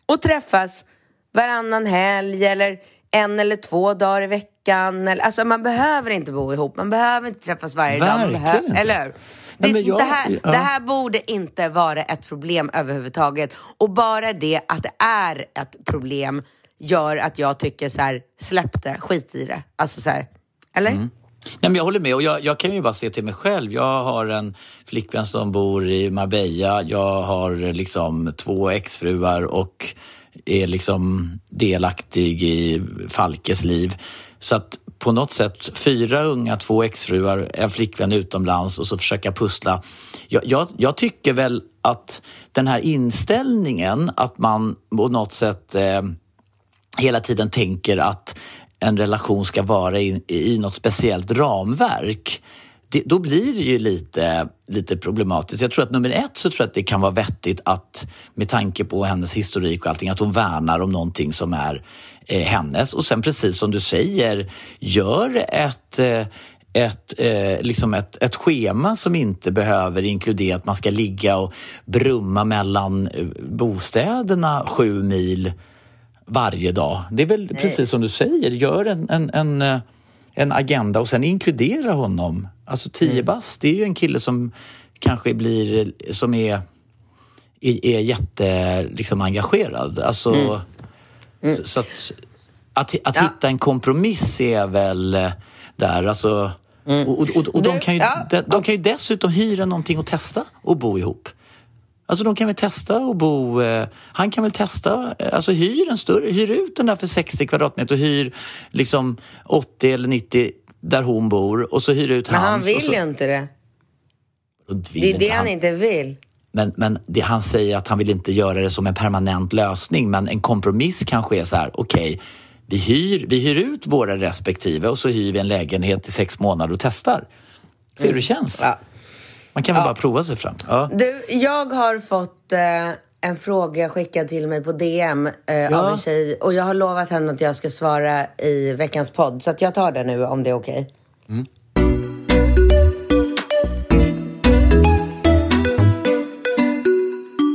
och träffas varannan helg eller en eller två dagar i veckan. Eller, alltså man behöver inte bo ihop, man behöver inte träffas varje dag. Man Verkligen inte. eller hur? Det, Nej, jag- det, här, ja. det här borde inte vara ett problem överhuvudtaget. Och bara det att det är ett problem gör att jag tycker så här, släpp det, skit i det. Alltså så här, eller? Nej, men jag håller med och jag, jag kan ju bara se till mig själv. Jag har en flickvän som bor i Marbella. Jag har liksom två exfruar och är liksom delaktig i Falkes liv. Så att på något sätt, fyra unga, två exfruar, en flickvän utomlands och så försöka pussla. Jag, jag, jag tycker väl att den här inställningen att man på något sätt eh, hela tiden tänker att en relation ska vara i, i något speciellt ramverk det, då blir det ju lite, lite problematiskt. Jag tror att nummer ett så tror jag att det kan vara vettigt att med tanke på hennes historik och allting att hon värnar om någonting som är eh, hennes och sen precis som du säger gör ett eh, ett, eh, liksom ett, ett schema som inte behöver inkludera att man ska ligga och brumma mellan eh, bostäderna sju mil varje dag. Det är väl Nej. precis som du säger, gör en, en, en, eh, en agenda och sen inkludera honom. Alltså 10 mm. bast, det är ju en kille som kanske blir, som är, är, är jätte liksom, engagerad. Alltså, mm. Mm. Så, så, att, att, att ja. hitta en kompromiss är väl eh, där. Alltså, Mm. Och, och, och, de, kan ju, de, de, kan ju dessutom hyra någonting och testa och bo ihop. Alltså de kan väl testa och bo... Eh, han kan väl testa, eh, alltså hyr en större, hyr ut den där för 60 kvadratmeter och hyr liksom 80 eller 90 där hon bor och så hyr ut men hans. Men han vill så, ju inte det. Det är det han, han inte vill. Men, men det, han säger att han vill inte göra det som en permanent lösning men en kompromiss kanske är så här, okej okay, vi hyr, vi hyr ut våra respektive och så hyr vi en lägenhet i sex månader och testar. Se hur det känns. Ja. Man kan väl ja. bara prova sig fram. Ja. Du, jag har fått eh, en fråga skickad till mig på DM eh, ja. av en tjej och jag har lovat henne att jag ska svara i veckans podd. Så att jag tar det nu om det är okej. Okay. Mm.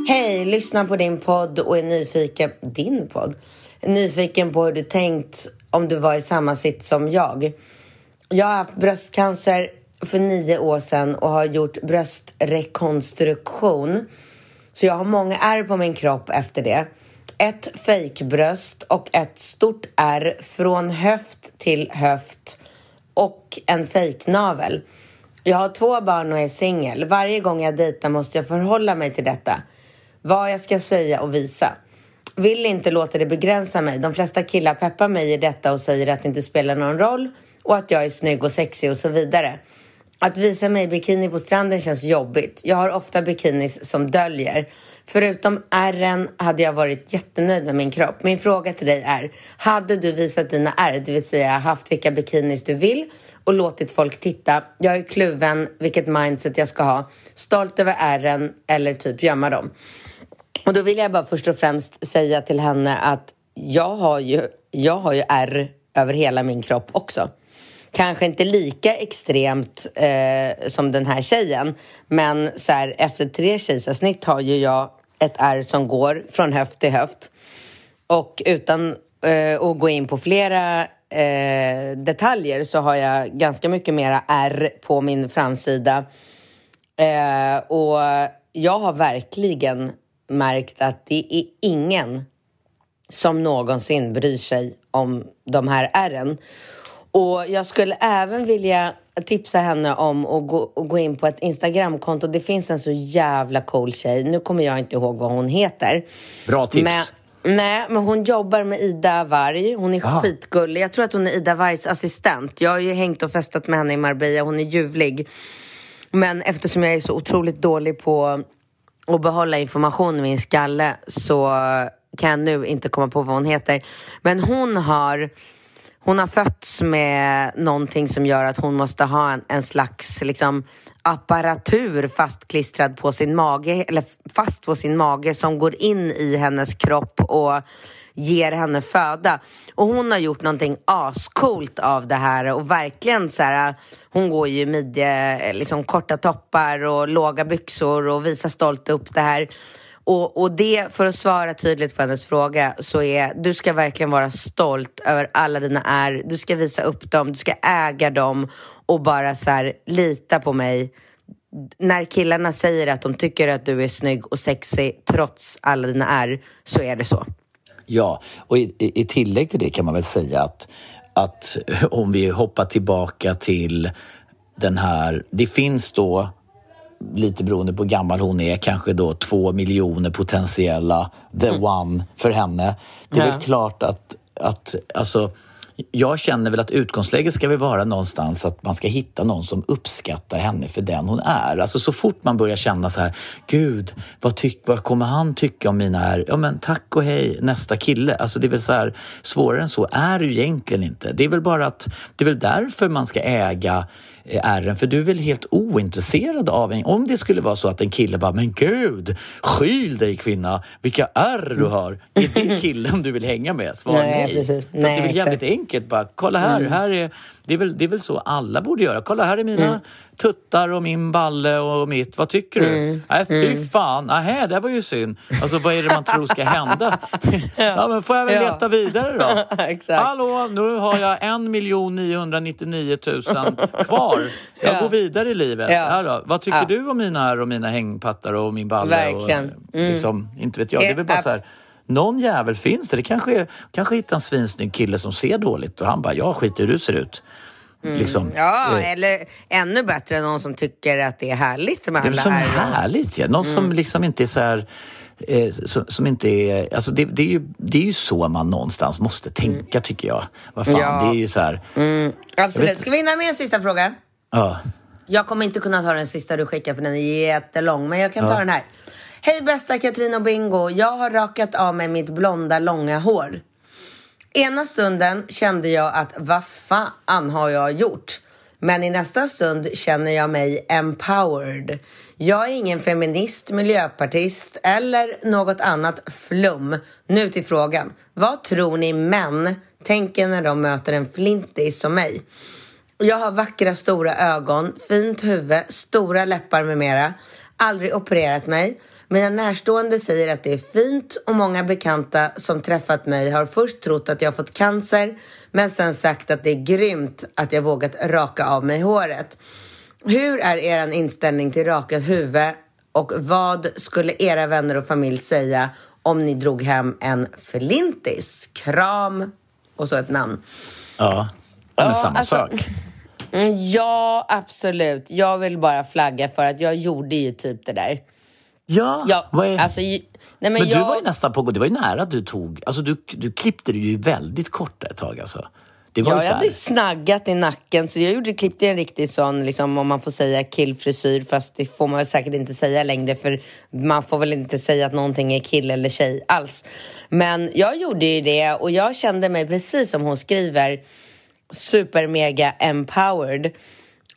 Hej, lyssnar på din podd och är nyfiken... Din podd? nyfiken på hur du tänkt om du var i samma sitt som jag. Jag har haft bröstcancer för nio år sedan och har gjort bröstrekonstruktion. Så jag har många ärr på min kropp efter det. Ett fejkbröst och ett stort ärr från höft till höft och en fejknavel. Jag har två barn och är singel. Varje gång jag dejtar måste jag förhålla mig till detta. Vad jag ska säga och visa vill inte låta det begränsa mig. De flesta killar peppar mig i detta och säger att det inte spelar någon roll och att jag är snygg och sexig och så vidare. Att visa mig i bikini på stranden känns jobbigt. Jag har ofta bikinis som döljer. Förutom ärren hade jag varit jättenöjd med min kropp. Min fråga till dig är, hade du visat dina ärr, det vill säga haft vilka bikinis du vill och låtit folk titta? Jag är kluven vilket mindset jag ska ha. Stolt över ärren eller typ gömma dem. Och då vill jag bara först och främst säga till henne att jag har ju, jag har ju ärr över hela min kropp också. Kanske inte lika extremt eh, som den här tjejen, men så här, efter tre kejsarsnitt har ju jag ett ärr som går från höft till höft. Och utan eh, att gå in på flera eh, detaljer så har jag ganska mycket mera ärr på min framsida. Eh, och jag har verkligen märkt att det är ingen som någonsin bryr sig om de här ärren. Och jag skulle även vilja tipsa henne om att gå, att gå in på ett Instagramkonto. Det finns en så jävla cool tjej. Nu kommer jag inte ihåg vad hon heter. Bra tips. Men, nej, men hon jobbar med Ida Varg. Hon är Aha. skitgullig. Jag tror att hon är Ida Vargs assistent. Jag har ju hängt och festat med henne i Marbella. Hon är ljuvlig. Men eftersom jag är så otroligt dålig på och behålla information i min skalle så kan jag nu inte komma på vad hon heter. Men hon har, hon har fötts med någonting som gör att hon måste ha en, en slags liksom, apparatur fastklistrad på sin mage, eller fast på sin mage som går in i hennes kropp och ger henne föda. Och hon har gjort någonting ascoolt av det här och verkligen så här, hon går ju midje, liksom korta toppar och låga byxor och visar stolt upp det här. Och, och det, för att svara tydligt på hennes fråga, så är du ska verkligen vara stolt över alla dina är. Du ska visa upp dem, du ska äga dem och bara så här, lita på mig. När killarna säger att de tycker att du är snygg och sexig trots alla dina är, så är det så. Ja, och i, i tillägg till det kan man väl säga att, att om vi hoppar tillbaka till den här, det finns då lite beroende på hur gammal hon är, kanske då två miljoner potentiella the mm. one för henne. Det är ja. väl klart att, att alltså, jag känner väl att utgångsläget ska väl vara någonstans att man ska hitta någon som uppskattar henne för den hon är. Alltså så fort man börjar känna så här, gud, vad, tyck, vad kommer han tycka om mina är? Ja men tack och hej, nästa kille. Alltså det är väl så här, svårare än så är det ju egentligen inte. Det är väl bara att, det är väl därför man ska äga ärren för du är väl helt ointresserad av en... Om det skulle vara så att en kille bara, men gud, skyl dig kvinna, vilka ärr du har. Är det killen du vill hänga med? Svar nej. nej. Så nej, det är väl jävligt exakt. enkelt bara, kolla här, mm. här är det är, väl, det är väl så alla borde göra. Kolla, här är mina mm. tuttar och min balle och mitt. Vad tycker du? Mm. Nej, fy mm. fan. Nähä, det var ju synd. Alltså, vad är det man tror ska hända? ja. men får jag väl leta vidare då? Exakt. Hallå, nu har jag en miljon 999 000 kvar. Jag ja. går vidare i livet. Ja. Här då. Vad tycker du om mina och mina hängpattar och min balle? Verkligen. Och, mm. liksom, inte vet jag. Det är väl bara så här, någon jävel finns det. Det kanske är, kanske hittar en svinsnygg kille som ser dåligt och han bara, jag skiter i hur du ser ut. Mm. Liksom, ja, eh, eller ännu bättre, någon som tycker att det är härligt med alla Det är som härligt, ja. Någon mm. som liksom inte är så här... Eh, som, som, inte är... Alltså det, det, är ju, det är ju så man någonstans måste tänka, mm. tycker jag. Vad fan, ja. det är ju så här... Mm. Absolut. Ska vi hinna med en sista fråga? Ja. Jag kommer inte kunna ta den sista du skickar, för den är jättelång. Men jag kan ta den här. Hej bästa Katrin och Bingo. Jag har rakat av mig mitt blonda långa hår. Ena stunden kände jag att vad fan har jag gjort? Men i nästa stund känner jag mig empowered. Jag är ingen feminist, miljöpartist eller något annat flum. Nu till frågan. Vad tror ni män tänker när de möter en flintis som mig? Jag har vackra stora ögon, fint huvud, stora läppar med mera. Aldrig opererat mig. Mina närstående säger att det är fint och många bekanta som träffat mig har först trott att jag fått cancer men sen sagt att det är grymt att jag vågat raka av mig håret. Hur är er inställning till rakat huvud och vad skulle era vänner och familj säga om ni drog hem en flintis? Kram och så ett namn. Ja, det är ja, samma alltså, sak. Mm, ja, absolut. Jag vill bara flagga för att jag gjorde ju typ det där. Ja, ja vad är... alltså, nej, men, men jag... du var ju nästan på Det var ju nära att du tog... Alltså du, du klippte det ju väldigt kort ett tag alltså. Det var ja, jag hade snaggat i nacken så jag gjorde, klippte en riktig sån, liksom, om man får säga killfrisyr fast det får man väl säkert inte säga längre för man får väl inte säga att någonting är kill eller tjej alls. Men jag gjorde ju det och jag kände mig precis som hon skriver super mega empowered.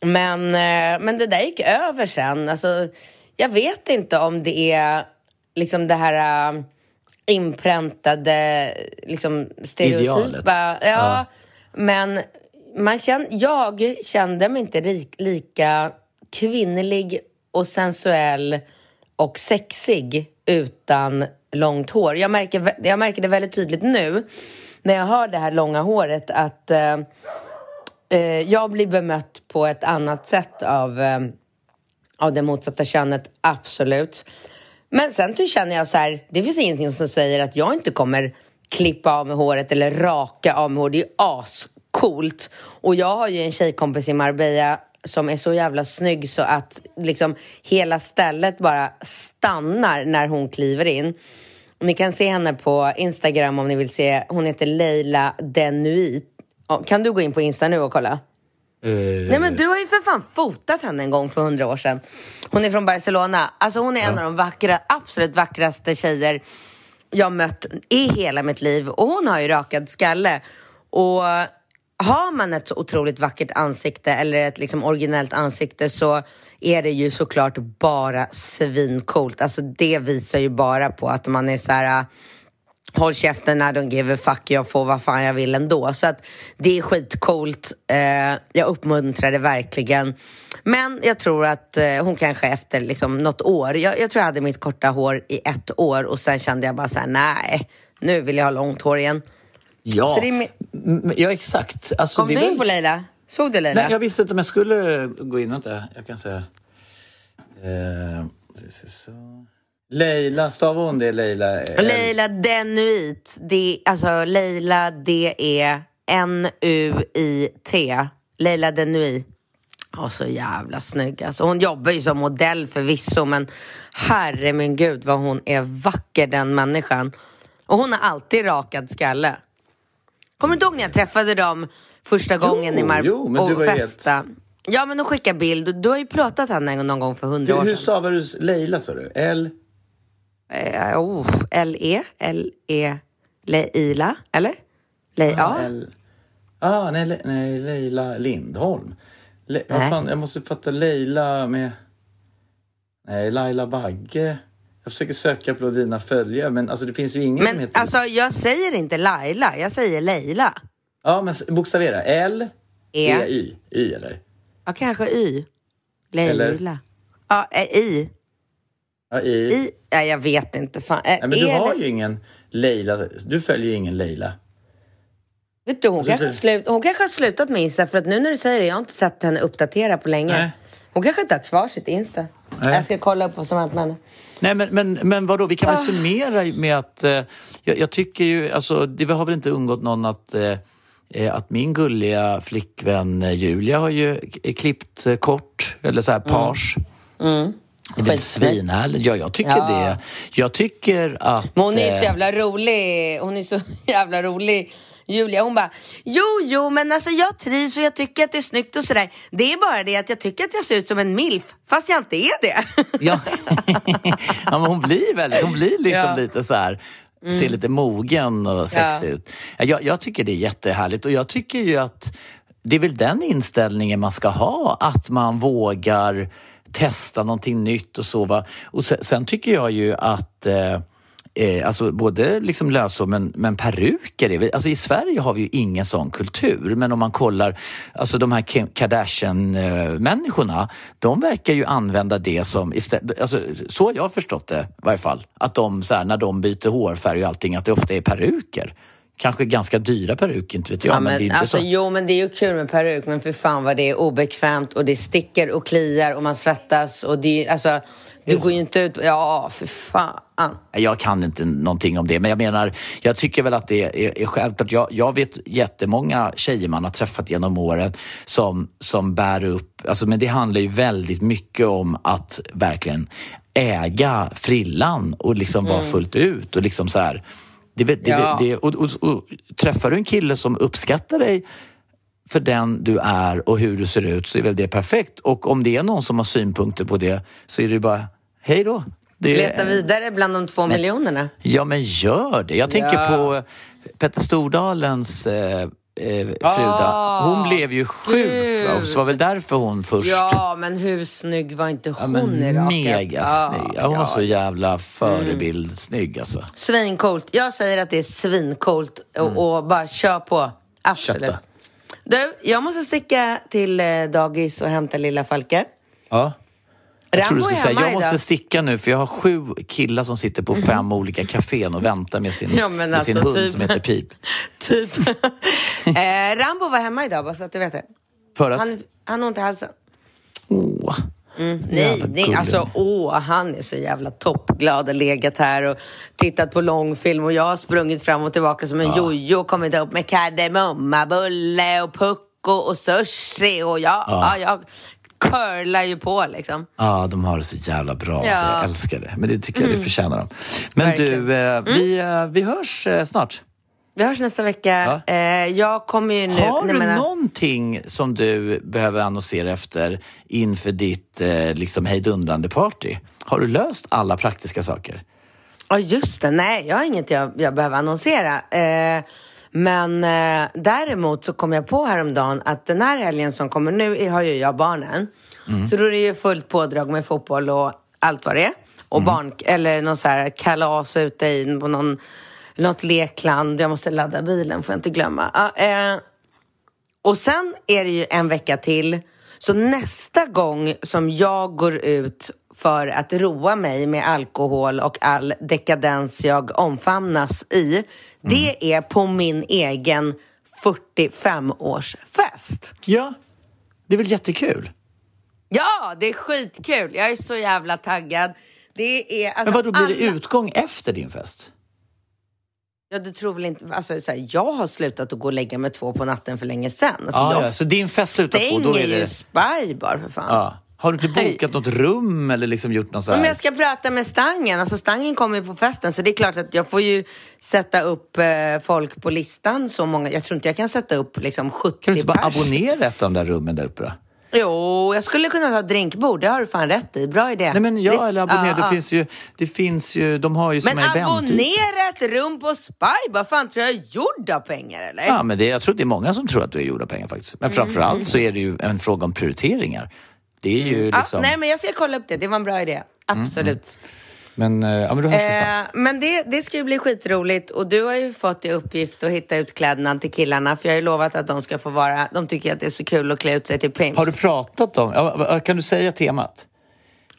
Men, eh, men det där gick över sen. Alltså, jag vet inte om det är liksom det här äh, inpräntade, liksom stereotypa. Ja, ja, men man kände, jag kände mig inte rik, lika kvinnlig och sensuell och sexig utan långt hår. Jag märker, jag märker det väldigt tydligt nu när jag har det här långa håret att äh, jag blir bemött på ett annat sätt av äh, av det motsatta könet, absolut. Men sen känner jag så här, det finns ingenting som säger att jag inte kommer klippa av mig håret eller raka av mig håret. Det är ju ascoolt. Och jag har ju en tjejkompis i Marbella som är så jävla snygg så att liksom hela stället bara stannar när hon kliver in. Ni kan se henne på Instagram om ni vill se. Hon heter Leila Denuit. Kan du gå in på Insta nu och kolla? Uh... Nej men du har ju för fan fotat henne en gång för hundra år sedan. Hon är från Barcelona. Alltså hon är ja. en av de vackra, absolut vackraste tjejer jag mött i hela mitt liv. Och hon har ju rakad skalle. Och har man ett så otroligt vackert ansikte eller ett liksom originellt ansikte så är det ju såklart bara svincoolt. Alltså det visar ju bara på att man är så här håll käften, I don't give a fuck, jag får vad fan jag vill ändå. Så att det är skitcoolt. Eh, jag uppmuntrar det verkligen. Men jag tror att eh, hon kanske efter liksom, något år, jag, jag, tror jag hade mitt korta hår i ett år och sen kände jag bara så här, nej, nu vill jag ha långt hår igen. Ja, ja exakt. Alltså, Kom du in på Leila? Såg du Leila? Nej, jag visste inte om jag skulle gå in. Vänta, jag kan säga. Eh, så. Leila, stavar hon det Leila? Leila Denuit. Det, alltså Leila D-E-N-U-I-T. Leila Denuit. Ja, så jävla snygg. Alltså, hon jobbar ju som modell förvisso, men herre min gud vad hon är vacker den människan. Och hon har alltid rakad skalle. Kommer du ihåg när jag träffade dem första gången i Mar jo, men du och var festa? Ja, men de skickar bild. Du har ju pratat henne en- någon gång för hundra Hur, år hur sedan. stavar du Leila sa du? L? Eh, oh, L-E, L-E, Leila, eller? Le ja. L... Ah, nej, nej, Leila Lindholm. Le... Vad Nej. fan, jag måste fatta Leila med... Nej, Laila Bagge. Jag försöker söka på dina följare, men alltså det finns ju ingen som Men heter... alltså, jag säger inte Laila, jag säger Leila. Ja, men bokstavera. L, E, E, Y. Y eller? ja kanske Y. Eller? Leila. Ja, eh, I. Ja, I. I. Ja, jag vet inte. Fan. Nej, men du har ju ingen Leila. Du följer ju ingen Leila. Vet du, hon, Alltså, kanske slut, hon kanske har slutat med Insta för att nu när du säger det, jag har inte sett henne uppdatera på länge. Nej. Hon kanske inte har kvar sitt Insta. Nej. Jag ska kolla upp vad som hänt med henne. Nej, men, men, men vadå, vi kan Ah. väl summera med att eh, jag, jag tycker ju, alltså det har väl inte ungått någon att eh, eh, att min gulliga flickvän eh, Julia har ju klippt eh, kort, eller så här page. Mm. Det är svinhärligt. Ja, jag tycker Ja. det. Jag tycker att... Men hon är ju eh, så jävla rolig. Hon är så jävla rolig. Julia hon bara, jo jo men alltså jag trivs och jag tycker att det är snyggt och sådär. Det är bara det att jag tycker att jag ser ut som en milf fast jag inte är det. Ja. ja, men hon blir väldigt, hon blir liksom Ja. lite så här, ser lite mogen och sexig ut. Ja, Jag, jag tycker det är jättehärligt och jag tycker ju att det är väl den inställningen man ska ha, att man vågar testa någonting nytt och så. Va? Och sen, sen tycker jag ju att eh, Eh, alltså både liksom lösor men, men peruker. Är, vi- alltså I Sverige har vi ju ingen sån kultur men om man kollar, alltså de här Kardashian-människorna, de verkar ju använda det som istället, alltså, så har jag förstått det i varje fall. Att de så här, när de byter hårfärg och allting, att det ofta är peruker. Kanske ganska dyra peruker, inte vet jag. Ja, men, det är men, inte alltså, så. Jo, men det är ju kul med peruk, men för fan vad det är obekvämt och det sticker och kliar och man svettas och det är, alltså, du går ju inte ut, ja för fan. Jag kan inte någonting om det, men jag menar, jag tycker väl att det är, är självklart. Jag, jag vet jättemånga tjejer man har träffat genom åren som, som bär upp, alltså, men det handlar ju väldigt mycket om att verkligen äga frillan och liksom vara fullt ut och liksom så här. Det, det, Ja. det, och, och, och, träffar du en kille som uppskattar dig för den du är och hur du ser ut så är väl det perfekt. Och om det är någon som har synpunkter på det så är det bara, hej då. Det Leta vidare bland de två miljonerna. Ja, men gör det. Jag tänker Ja. på Petter Stordalens eh, eh, Fruda. Ah, Hon blev ju sjuk, va? gud. så var väl därför hon först... Ja, men hur snygg var inte Ja, hon men i raket? mega Ja, snygg. Ja, hon var ja. så jävla förebild snygg alltså. Svincoolt. Jag säger att det är svincoolt och, och bara kör på. Absolut. Mm. Kötta. Du, jag måste sticka till eh, dagis och hämta lilla Falke. Ja. Jag tror du skulle säga, jag måste sticka nu för jag har sju killar som sitter på fem olika kafén och väntar med sin, Ja, med sin alltså, hund typ. som heter Pip. Typ. eh, Rambo var hemma idag, bara så att du vet det. För att... Han, han har ont i halsen. Åh. Nej, Jävla nej gullig. alltså åh, han är så jävla toppglad och legat här och tittat på långfilm och jag har sprungit fram och tillbaka som en jojo och kommit upp med kardemummabulle och pucko och sushi och jag, ja. jag curlar ju på liksom. Ja, de har det så jävla bra. Ja. Alltså, jag älskar det. Men det tycker jag det förtjänar de. Men Verkligen. du, eh, vi, eh, vi hörs eh, snart. Vi hörs nästa vecka. Ja. Eh, jag kommer ju nu... Har du men- någonting som du behöver annonsera efter inför ditt eh, liksom hejdundrande party? Har du löst alla praktiska saker? Ja, just det. Nej, jag har inget jag, jag behöver annonsera. Men eh, däremot så kom jag på häromdagen att den här helgen som kommer nu har ju jag barnen. Så då är det ju fullt pådrag med fotboll och allt vad det är. Och barn, eller någon så här kalas ute i på någon, något lekland. Jag måste ladda bilen, får jag inte glömma. Ja, eh, och sen är det ju en vecka till. Så nästa gång som jag går ut för att roa mig med alkohol och all dekadens jag omfamnas i, det är på min egen 45-årsfest. Ja, det är väl jättekul? Ja, det är skitkul. Jag är så jävla taggad. Det är... Alltså, Men vad då blir det alla- utgång efter din fest? Ja, du tror väl inte... Alltså, så här, jag har slutat att gå och lägga mig två på natten för länge sedan. Alltså, Ah, ja, så din fest slutar två, då är stänger ju det... Spy bara för fan. Ja. Har du inte bokat något rum eller liksom gjort något så här? Om jag ska prata med Stangen, alltså Stangen kommer ju på festen så det är klart att jag får ju sätta upp eh, folk på listan så många. Jag tror inte jag kan sätta upp liksom 70 Kan du inte bara pers. abonnera ett av de där rummen där uppe då? Jo, jag skulle kunna ha drinkbord, det har du fan rätt i. Bra idé. Nej men ja, eller abonnera. det finns ju, det finns ju, de har ju som Men event. abonnera ett rum på Spy, vad fan tror jag är gjord av pengar eller? Ja, men det, jag tror att det är många som tror att du är gjord av pengar faktiskt. Men framförallt så är det ju en fråga om prioriteringar. Det är ju Mm. Liksom... nej men jag ska kolla upp det, det var en bra idé. Absolut. Men, eh, ja, men då hörs Eh, men det, det ska ju bli skitroligt och du har ju fått i uppgift att hitta ut kläderna till killarna för jag har ju lovat att de ska få vara, de tycker att det är så kul att klä ut sig till pimps. Har du pratat om, ja, kan du säga temat?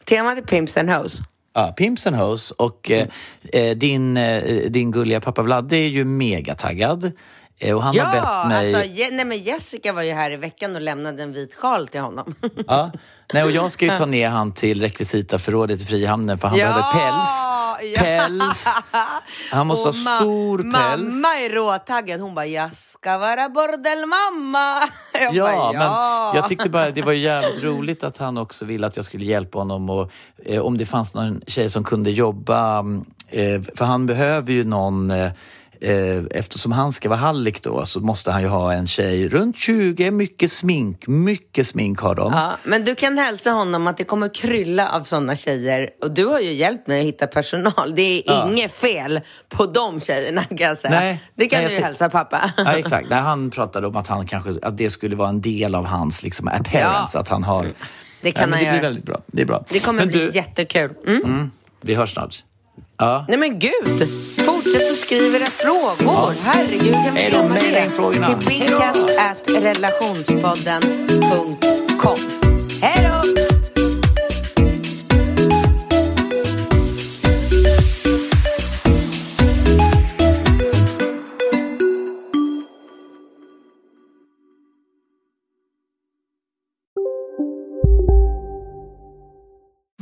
Temat är pimps and hoes. Ja, Pimps and Hoes och eh, eh, din, eh, din gulliga pappa Vladde är ju megataggad. Eh, och han ja, har bett mig... alltså Je- nej, men Jessica var ju här i veckan och lämnade en vit sjal till honom. Ja. Nej, och jag ska ju ta ner han till rekvisitaförrådet i Frihamnen för han behöver päls. ja. Päls. Han måste Och ha stor päls. Mamma är råtaggad. Hon bara, jag ska vara bordelmamma. Jag Ja, bara, men jag tyckte bara det var jävligt roligt att han också ville att jag skulle hjälpa honom och eh, om det fanns någon tjej som kunde jobba, mm, eh, för han behöver ju någon eh, Eftersom han ska vara hallick då så måste han ju ha en tjej runt 20, mycket smink, mycket smink har de. Ja, men du kan hälsa honom att det kommer krylla av sådana tjejer. Och du har ju hjälpt mig att hitta personal. Det är Ja. inget fel på de tjejerna kan jag säga. Nej, det kan nej, du ju hälsa pappa. Ja, exakt. Nej, han pratade om att, han kanske, att det skulle vara en del av hans liksom, appearance. Ja. Att han har... Det kan men han det blir göra. väldigt bra. Det är bra. Det kommer Men bli du, jättekul. Mm. mm, Vi hörs snart. Ja. Nej men gud! Fortsätt att skriva era frågor. Herregud, hur kan vi glömma det? Till Hej